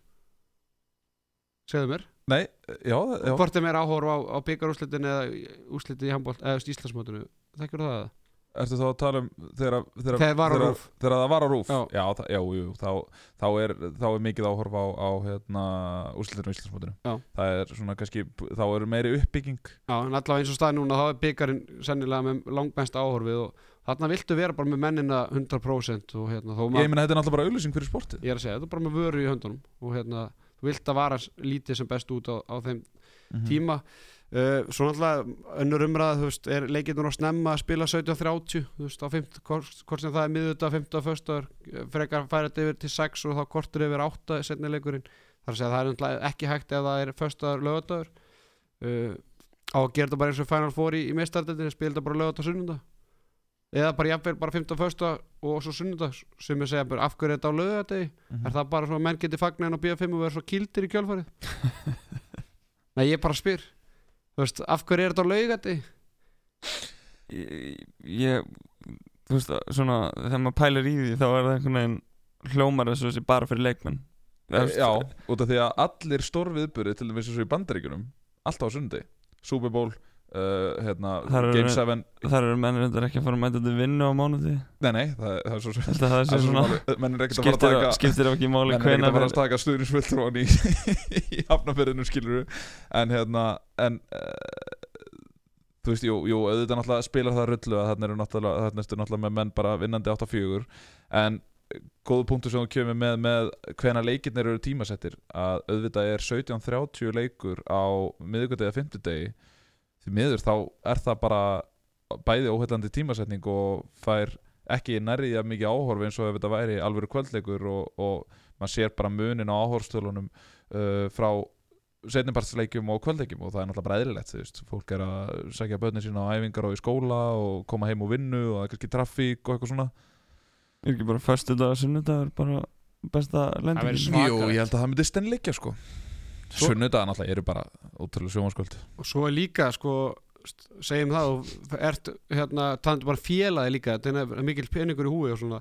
segðu mér. Nei, já, já. Hvort er meira áhorf á, á byggarúrslutin eða úrslutin í handbólt eða í Íslandsmótinu. Þekkir það? Ertu þá að tala um þegar, þegar var á rúf. þegar það var á rúf? Já. já, það, já, jú, þá, þá, er, þá er mikið áhorf á, á hérna, úrslitinu í Íslandsmótinu. Já. það er svona kannski, þá er meiri uppbygging. Já, en allavega eins og staði núna þá er byggarinn sennilega með langmest áhorfið og þarna viltu vera bara með mennina 100% og hérna ég meina þetta er náttúrulega bara auðlýsing fyrir sportið. Ég er að segja, þetta er bara með vöru í höndunum og hérna, þú vilt að vara lítið sem best út á, á þeim Mhm. tíma. Uh, svo náttúrulega önnur umræða þú veist, er leikirnur að snemma að spila 17.30 þú veist, á 50, hvort sem það er miðvitað 50 og föstar, frekar færa þetta yfir til 6 og þá kortur yfir 8 setni leikurinn, þar að segja að það er ekki hægt ef það er föstar lögadagur uh, á að gera þetta bara eins og Final Four í, í meistardildinni, spila þetta bara lögadag sunnunda eða bara jafnvel bara 15 fösta og svo sunnunda sem ég segja bara af hverju er þetta á lögadegi Mhm. Er það bara svo að menn geti fagnin á BF5 og vera svo kýldir í kjölfarið? Nei, ég bara spyr Þú veist, af hverju er þetta á laugati? ég, ég þú veist, svona þegar maður pælir í því þá er það einhvern veginn hljómar þessu þessi bara fyrir leikmenn þú já, út af því að allir stórviðburði til dæmis eins og í bandaríkjunum alltaf á sundi, Super Bowl uh, hérna, Þar eru- Game 7 þar eru mennir þetta ekki að fara að mæta þetta vinnu á mánuði. Nei, nei, það, það er svo að það er svo fara skiptir, ekki máli menn er ekkert hvenær að fara að taka stuðnisfulltrúan í, í hafnafyrðinu skilur en hérna en uh, þú veist, jú, jú, auðvitað náttúrulega spilar það rullu að þarna eru náttúrulega, þarna ertu náttúrulega með menn bara vinnandi 8-4 en góðu punktur sem þú kemur með með hvena leikirnir eru tímasettir að auðvitað er 17.30 leikur á fimmtudegi því miður þá er það bara bæði óhættandi tímasetning og fær ekki nærrið að mikið áhorfi eins og ef þetta væri alvöru kvöldleikur og, og maður sér bara munin á áhorfstölunum uh, frá setnipartsleikjum og kvöldleikjum og það er náttúrulega bara eðlilegt þú veist, fólk er að sækja börnin sína á æfingar og í skóla og koma heim og vinnu og það er kannski trafík og eitthvað svona. Er ekki bara föstu dag og sunnudagur bara besta Það lendingin? væri svak- Jú, ég held að það myndi stennleikja sko Sunnudaga náttúrulega eru bara ótrúlega sjómanskvöld Og svo er líka, sko, segjum það og ert, hérna, tandur bara félagi líka þetta er mikil peningur í húi og svona.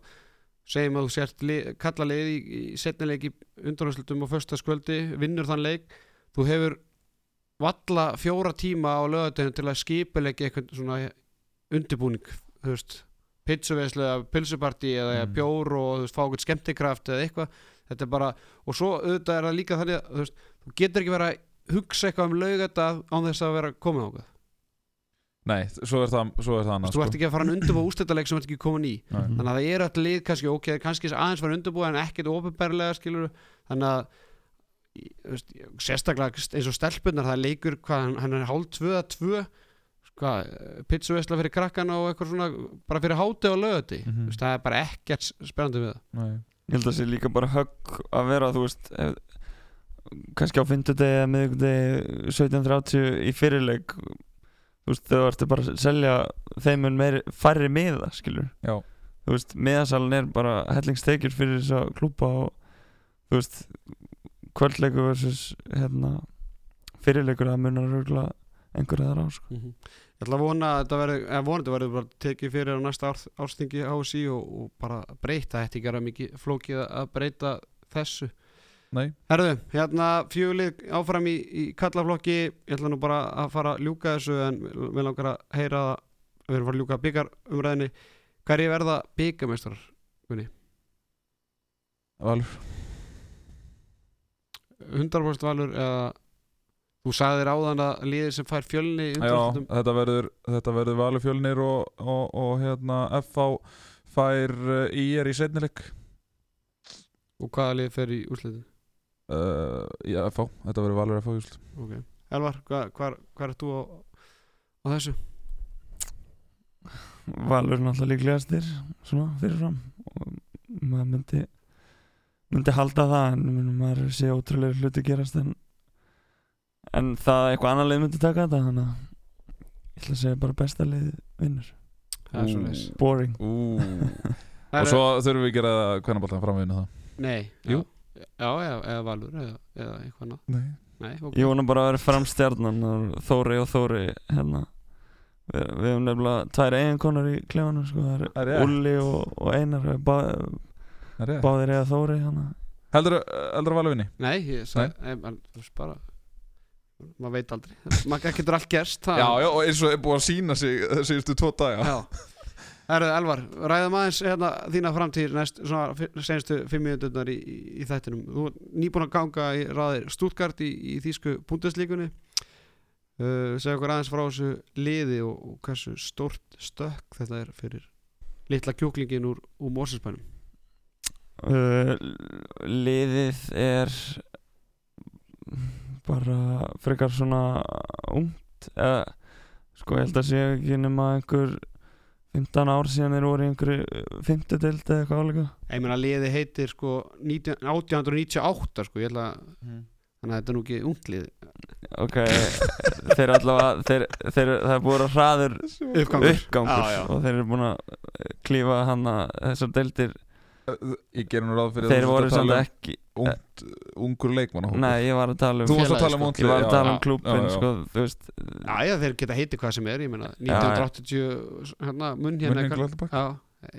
Segjum að þú sért li, kalla leið í, í setnileik í undanhanslutum og föstaskvöldi, vinnur þann leik. Þú hefur valla fjóra tíma á lögatöðinu til að skipuleiki eitthvað svona undirbúning, veist pizzuveislu eða Mm. bjór og þú veist, fá okkur skemmtikraft eða eitthvað, þetta er bara og svo auðvitað er það líka þannig að þú, veist, þú getur ekki verið að hugsa eitthvað um laugatað án þess að vera komið á okkur Nei, svo er það, svo er það annað þú ert ekki að fara að undirbúa úrstættarleik sem þú ert ekki komin í Nei. þannig að það eru allir lið kannski ok, kannski aðeins var undirbúa en ekkert ofinberlega skilur þannig að veist, sérstaklega eins og stelpunar það er leikur, hvað, hann- er hálf tvö að tvö hvað, pizzuveisla fyrir krakkana og eitthvað svona bara fyrir háti og Mhm. mm það er bara ekkert spennandi við það Nei. Ég held að það sé líka bara högg að vera, þú veist, ef, kannski á fimmtudegi eða miðvikudegi 17.30 í fyrirleik, þú veist, þau ertu bara að selja þeim mun meiri, færri miða, skilur. Já, Þú veist, miðasalinn er bara hellingstekjur fyrir þess að klúpa og, þú veist, kvöldleikur versus, hérna, fyrirleikur að munar rögla einhverja þar á, sko. mm Ég ætla að vona að þetta verður, eða vonandi verður bara tekið fyrir á næsta ár, árstingi HSI og, og bara breyta, þetta ekki er mikið flókið að breyta þessu. Nei, Herðu, hérna fjölið áfram í, í kallaflokki, ég ætla nú bara að fara að ljúka þessu en við langar að heyra það, við erum að fara að ljúka byggar umræðinni. Hverju verða byggamestrar, Gunni? Valur 100% valur eða þú sagðir áðan að liðið sem fær fjölni í Já, þetta verður, verður Valur fjölnir og, og, og hérna FH fær uh, IR í setnileik og hvaða lið fer í úrslitin? Uh, Já, FH, þetta verður Valur FH just. Ok. Elvar, hva, hvar, hvar er þú á, á þessu? Valur náttúrulega líklegastir svona fyrirfram og maður myndi myndi halda það en myndi maður sé ótrúlega hluti gerast en en það eitthvað annar lið myndi taka þetta þannig að ég ætla að segja bara besta lið vinnur Það er Ú. svo leis. boring Og svo þurfum við að gera hvernig bóltan framvinu það Nei, Jú. já, já eða, eða valur eða, eða eitthvað annað. Nei Nei, ok. ég vona bara að vera framstjarnan Þóri og Þóri hérna við, við hefum nefnilega tvær eiginkonar í klefanum sko, það Það. Ulli og, og Einar bá, Það báðir eða Þóri hana. Heldur að Valur vinni? Nei, ég sagði, bara, maður veit aldrei. maður getur allt gerst. það- Já, já, og eins og er búið að sína sig síðustu tvo daga Já. Herðu, Elvar, ræðum aðeins hérna, þína framtíð næst, svona, senstu fimm minúturnar í, í, í þættinum. Þú er nýbúin að ganga í raðir Stuttgart í, í þýsku búndeslíkunni. Uh, segja okkur aðeins frá þessu liði og, og hversu stórt stökk þetta er fyrir litla kjúklingin úr, úr Mósinsbænum. uh, liðið er bara frekar svona ungt eða sko ég held að sé ekki nema einhver 15 ár síðan þeir voru í einhverju 50 deild eða eitthvað álega Ég meina liði heitir sko 19, 1898 sko, ég ætla að þannig að þetta er nú ekki unglið ok, þeir allavega þeir, þeir, það er búið að hraður uppgangur. uppgangur já. og þeir eru búin að klífa hana þessar deildir Ég ger nú ráð fyrir þeir voru samt um ekki ungt, ungur leikmann nei, ég var að tala um Þú varst að tala um sko. ég var að tala um Já, klúbin já, já. sko, Já, já, þeir geta heitið hvað sem er, ég meina Já, já. 1980 hérna, munn hérna? Já,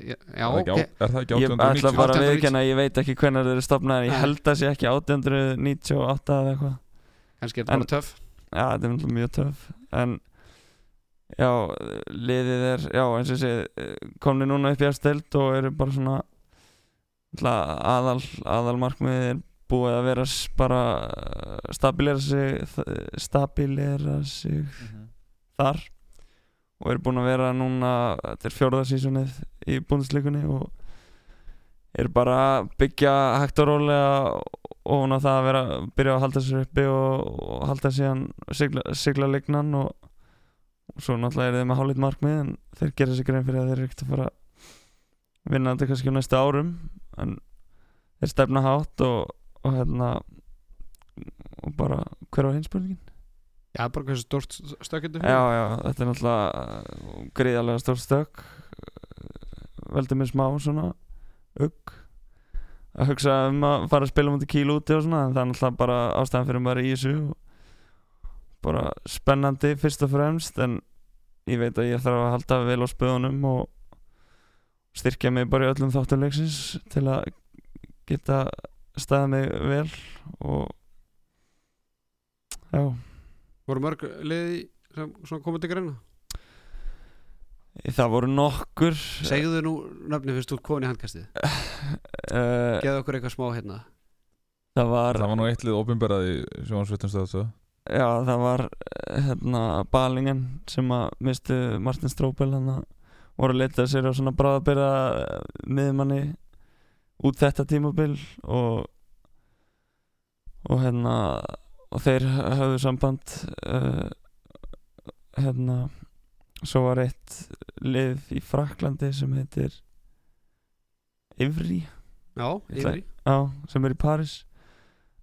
já, Er það ekki ok er það ekki Ég ætla 1890? bara að 1890. að ég veit ekki hvernig þeir eru stopnaðir Ég held að sé ekki 1898 eða eitthvað kannski er þetta bara töff Já, þetta er mjög töf En já, liðið er Já, eins og ég segi komni núna upp í aðsteld og eru bara svona aðal, aðal markmiðið er búið að vera bara uh, stabilera sig stabilera sig Mhm. þar og eru búin að vera núna þetta er fjórða sísonið í búndisleikunni og eru bara að byggja hægt og rólega og hún á það að vera byrja að halda sér uppi og, og halda síðan sigla, sigla leiknan og, og svo náttúrulega er þeir með hálít markmið en þeir gera sér grein fyrir að þeir eru ekkert að fara að vinna þetta kannski á næstu árum en þeir stefna hátt og, og hérna og bara hver var hins spurningin? Já, bara hversu stórt stökkendur Já, já, þetta er náttúrulega gríðarlega stór stök. Veldur mér smá svona ugg að hugsa um að fara að spila mútið kíl úti og svona en það er náttúrulega bara ástæðan fyrir maður í þessu. Og bara spennandi fyrst og fremst en ég veit að ég þarf að halda vel á spöðunum og styrkja mig bara í öllum þáttum leiksins til að geta staðið mig vel og já. Voru mörg liði sem komið til greina? Það voru nokkur. Segðu nú nöfni fyrst út komin í handkastið? Uh, geðu okkur eitthvað smá hérna. Það var Það var nú eitt lið opinberað í sjónsveitum stöðu Já, það var eh, hérna Balingen sem að mistu Martin Stróbel hann að voru að leita sér á svona bráðabyrða miðmanni út þetta tímabil og og hérna og þeir höfðu samband uh, hérna svo var eitt lið í Fraklandi sem heitir Ivri já, yfir Já, sem er í Paris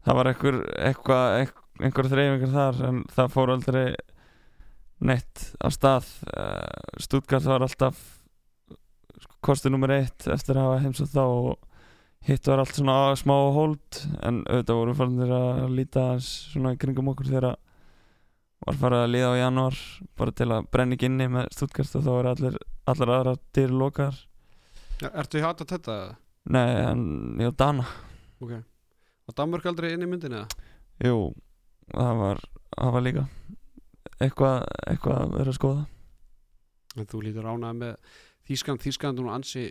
Það var einhver, einhver þreyfingar þar en það fór aldrei neitt á stað uh, Stuttgart var alltaf kosti nummer eitt eftir að hafa heimsótt þá og hitt var allt svona smá hold en auðvitað voru farnir að líta svona kringum okkur þegar var farið að liða á janúar bara til að brenna ekki inni með Stuttgart og þá er allir, allar aðra dyrir lokaðar Ja, Ertu í hata þetta? eða? Nei, en já, Dana Ok Og Danmörk aldrei inn í myndinni eða? Jú, það var, það var líka eitthvað, að vera að skoða. En þú lítur ánað með Þískland, Þískland hún ansi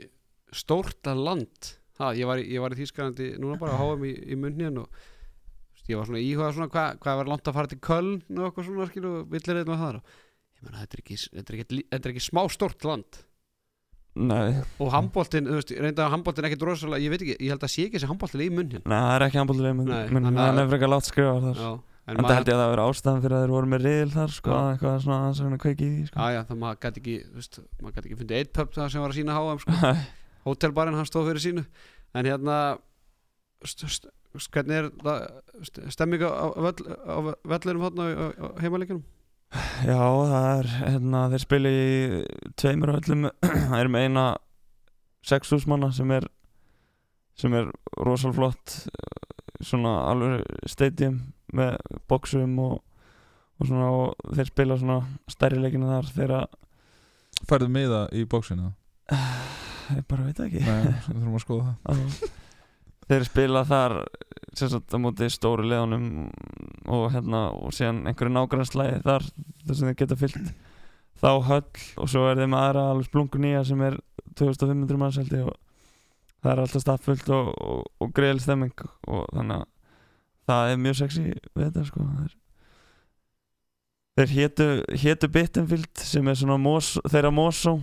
stórta land. Ha, ég, var í, ég var í Þísklandi núna bara að háa mig í, í munnin og ég var svona íhugað svona hvað hva var langt að fara til Köln og eitthvað svona skilu villir eitthvað og ég meina þetta er ekki, þetta er ekki, þetta er ekki smá stórt land. Nei, og handbóltin, þú veist, reynda að handbóltin ekkert rosalega, ég veit ekki, ég held að sé ekki þessi handbóltin í munnin nei, það er ekki menn þannig að- hann er frekar látt skrifað þar. Já, En það held ég að það vera ástæðan fyrir að þeir voru með riðil þar sko, Já. eitthvað svona að reyna að kveiki í því sko. Já, já, það maður gæti ekki, veist, maður gæti ekki fundið eitt pub það sem var að sína HM, sko. Nei, Hótelbarinn, hann stóð fyrir sínu. En hérna, hvernig er það, st stemming á, völl, á vellinum hérna á, heimaleikjunum? Já, það er, hérna, þeir spila í tveimur öllum, það er með eina sexhúsmanna sem er sem er rosal flott svona alveg stadium með boxum og, og svona og þeir spila svona stærri leikina þar þeirra, Færðu miða í bóksinu? ég bara veit ekki Nei, við þurfum að skoða það þeir spila þar sagt á móti stóru leðunum og hérna og síðan einhverju nágrannslæði þar þar sem þeir geta fyllt þá höll og svo er þeir með aðra alveg splungu nýja sem er 2500 manns held ég og það er alltaf staffullt og, og, og greiðl stemming og þannig að það er mjög sexy við þetta sko Þeir hétu, hétu Bittenfield sem er svona mos, þeirra Mosó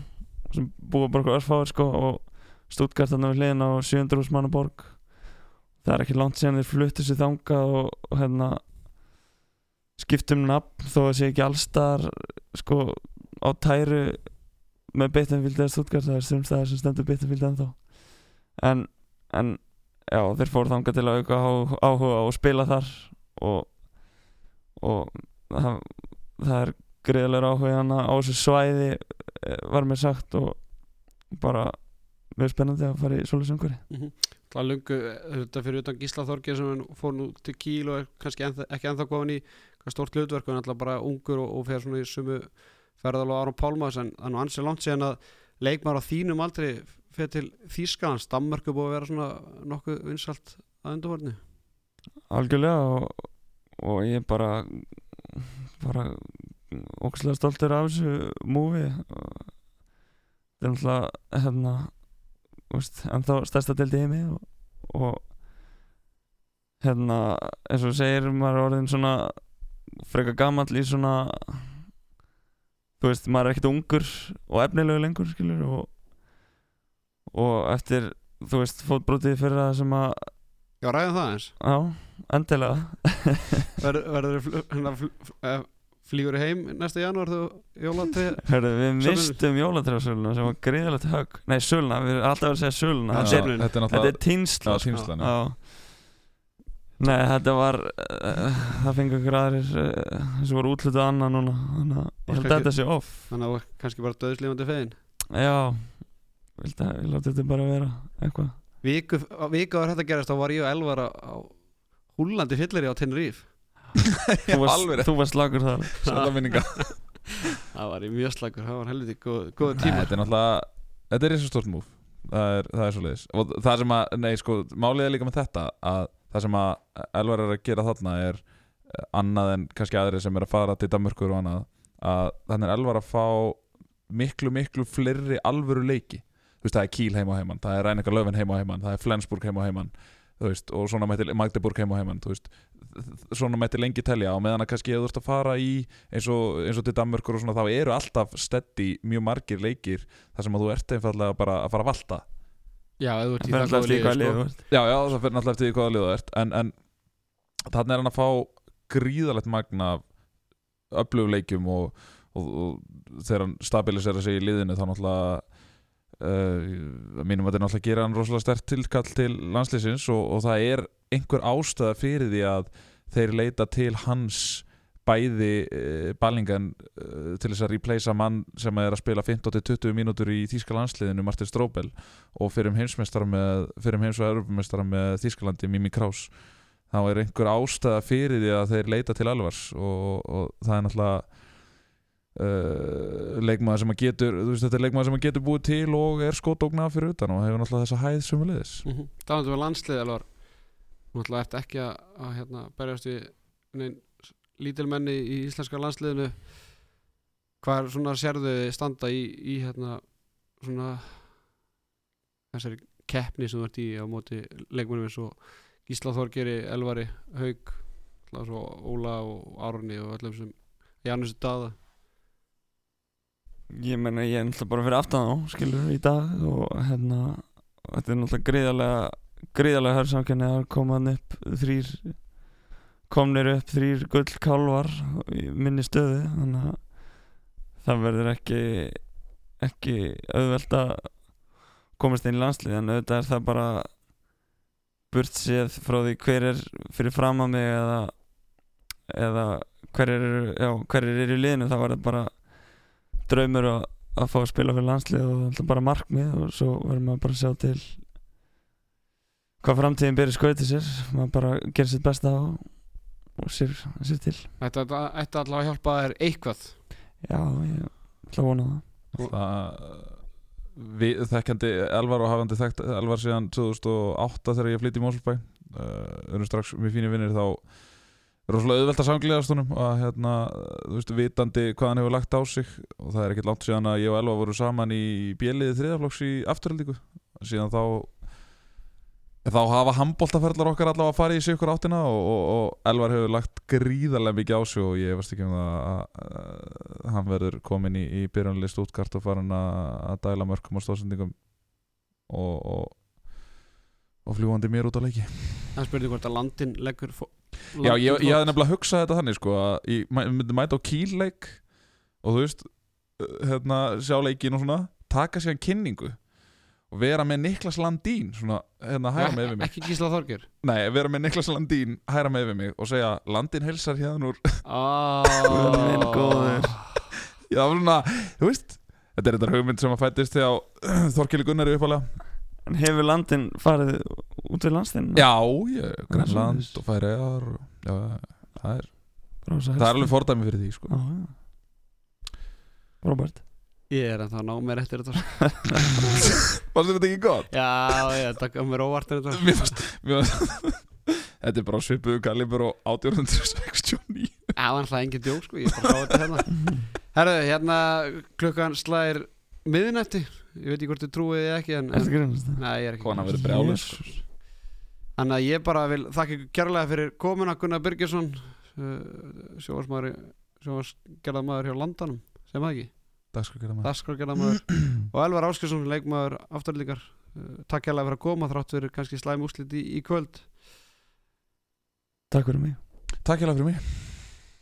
sem búa bara okkur örfáir sko og Stuttgart þarna við hliðin á 700 hús manna borg. Það er ekki langt síðan þeir fluttu sér þangað og, og hérna skiptum nafn þó að sé ekki allstar sko á tæru með Bittenfield eða Stuttgart það er stundstæðar sem stendur Bittenfield ennþá. En, en já þeir fóru þangað til að auka áhuga og spila þar og og það, það er greiðlega áhuga hana á þessu svæði eh, var mér sagt og bara mjög spennandi að fara í svoleiðis umhverfi Það er lungu, þetta fyrir utan Gísla Þorgir sem hann fór nú til Kíl og er kannski ennþá, ekki ennþá góðan í hvað stórt hlutverk og hann alltaf bara ungur og, og fer svona í sumu ferðal og Aron Pálmas en nú ansið langt síðan að leikmar á þínum aldrei fer til Þýskalands, Danmörku búið að vera svona nokkuð vinsalt að undarvarni algjörlega og, og ég bara bara ógæslega stoltur af þessu múfi það er náttúrulega hérna veist, ennþá stærsta deild í heimi og, og hérna eins og segir maður er orðin svona frekar gamall í svona þú veist maður er ekkert ungur og efnilegu lengur skilur og, og eftir þú veist fótbrotið fyrir það sem að Já, ræðum það eins Já, endilega. Ver, Verður fl hérna, eh, flýgur heim næsta janúar þú jólatri Hörru, við mistum jólatræðasöluna sem var greiðalegt högg. Nei, söluna, við erum alltaf að segja söluna. Já, Þetta er- er er tínsla Já, tínslan, já. Já Nei, þetta var uh, það fengi okkur aðrir uh, sem voru útlutuð annað núna. Þannig að þetta sé off. Þannig að þú ert kannski bara döðslífandi fegin? Já, vildi að ég láti þetta bara vera eitthvað? Viku, áður þetta gerast þá var ég og Elvar á, á húllandi fyllir á Tenerife. Þú varst, alveg rétt. þú varst lagur þar. Sæta minninga Það var í mjög slagur, það var helviti góð, góð Nei, tíma. Þetta er náttúrulega Þetta er eins og stort múf Það er, það er svo leiðis Og það sem að, nei sko, málið er líka með þetta að það sem að Elvar er að gera þarna er eh, annað en kannski aðri sem er að fara til Danmörkur og annað að þannig er Elvar að fá miklu, miklu fleiri alvöru leiki veist, það er Kíl heim og heimann, það er Ræningar Löfven heim og heimann, það er Flensburg heim og heimann veist, og svona mætti Magdeburg heim og heimann veist, svona mætti lengi telja og meðan að kannski ef þú ert að fara í eins og, eins og til Danmörkur og svona þá eru alltaf steddi mjög margir leikir þar sem að þú ert einfallega bara að fara að valta Já, ef þú ert í Það fyrir alltaf eftir góða í hvað liði, lið sko. ert. Já, já, það fyrir náttúrulega eftir hvaða lið það ert en, en þannig er hann að fá gríðalegt magna af öflugleikjum og, og, og þegar hann stabilisera sig í liðinu þá náttúrulega uh, mínum að þetta náttúrulega gera hann rosalega stert tilkall til landslýsins og, og það er einhver ástæða fyrir því að þeir leita til hans bæði uh, ballingan uh, til þess að replacea mann sem er að spila 15-20 mínútur í Þíska landsliðinu Martin Stróbel og fyrir um heimsmeistara með fyrir um heims- og erupumestara með Þískalandi Mimi Kraus þá er einhver ástæða fyrir því að þeir leita til Elvars og, og það er náttúrulega uh, leikmaður sem að getur veist þetta er leikmaður sem að getur búið til og er skótóknað fyrir utan og hefur náttúrulega þessa hæð sumulegis mm -hmm. Talandu við landslið alvar náttúrulega ert ekki að, að hérna, berjast við neinn lítilmenni í íslenska landsliðinu. Hvað er svona sérðu standa í, í hérna svona þessari keppni sem þú ert í á móti leikmennum eins og Gísla Þorgeri, Elvari, Haug Óla og Árni og öllum sem Janus Dada Ég meina ég er náttúrulega bara fyrir aftan á skilur í dag og hérna þetta er náttúrulega gríðarlega gríðarlega hörsamkenni að koma hann upp þrýr komnir upp þrýr gull kálvar í minni stöðu þannig að það verður ekki ekki auðvelt að komast inn í landslið en auðvitað er það bara burt séð frá því hver er fyrir fram að mig eða eða hver er, já, hver er í liðinu það var það bara draumur að, að fá að spila fyrir landslið og er bara markmið og svo verður maður bara að sjá til hvað framtíðin byrja skautið sér. Maður bara gerir sitt besta og, og sér, sér til. Þetta ætti allavega að hjálpa þér eitthvað? Já, ég ætla að vona það. Það við, þekkjandi Elvar og hafandi þekkt Elvar síðan 2008 þegar ég flytti í Mósulbæ uh, erum strax mjög fínir vinnir þá rosalega auðvelt að samgleðast honum að hérna, þú veist, vitandi hvað hann hefur lagt á sig. Og það er ekkert langt síðan að ég og Elva voru saman í bjeliði þriðaflokks í afturhaldíku síðan þá þá hafa handbóltaferðlar okkar allavega að fara í sig ykkur áttina og, og, og Elvar hefur lagt gríðarlega mikið á sig og ég veist ekki um það að, að hann verður komin í, í byrjunlist útkart og farin að, að dæla mörgum og stóðsendingum og, og og fljúandi mér út á leiki. Það spurði hvort að landin leggur Já, ég, ég hafði nefnilega hugsað þetta þannig sko að ég myndi mæta á kýlleik og þú veist uh, hérna, sjá leikin og svona taka sér kynningu og vera með Niklas Landín svona, hérna, hæra með við mig. Ekki Gísla Þorger Nei, vera með Niklas Landín, hæra með við mig og segja, Landín helsar hérna úr. Guð minn góður. Já, svona, þú veist Þetta er þetta hugmynd sem að fættist þegar Þorkeli Gunnari uppalega En hefur landin farið út við landstinn? Já, ég, Grænland og Færiðar og, já, það er, það er alveg fordæmi fyrir því sko. Já, já. Robert Ég er ennþá að ná mér eftir þetta. Þér þetta ekki gott? Já, ég takk um mér óvart þetta. Mér fannst, mér fannst Þetta er bara svipuðu kalibur og 1869 Já, en það er engin djók sko, ég er bara að fá þetta hérna. Herðu, hérna klukkan slæðir miðnætti Ég veit ekki hvort þið trúið þið ekki en, Er þetta en grunast það? Nei, ég er ekki Kona verður brjáluð, sko. Þannig að ég bara vil þakka ykkur kærlega fyrir komuna Gunnar Birgesson sjóasmaður sjóasgerðamaður hjá landanum sem það ekki, Dagskrargerðar dagskrargerðamaður og Elvar Áskjörsson, leikmaður afturlíkar Takk kærlega fyrir að koma þrátt fyrir kannski slæm úslit í, í kvöld. Takk fyrir mig. Takk hjá fyrir mig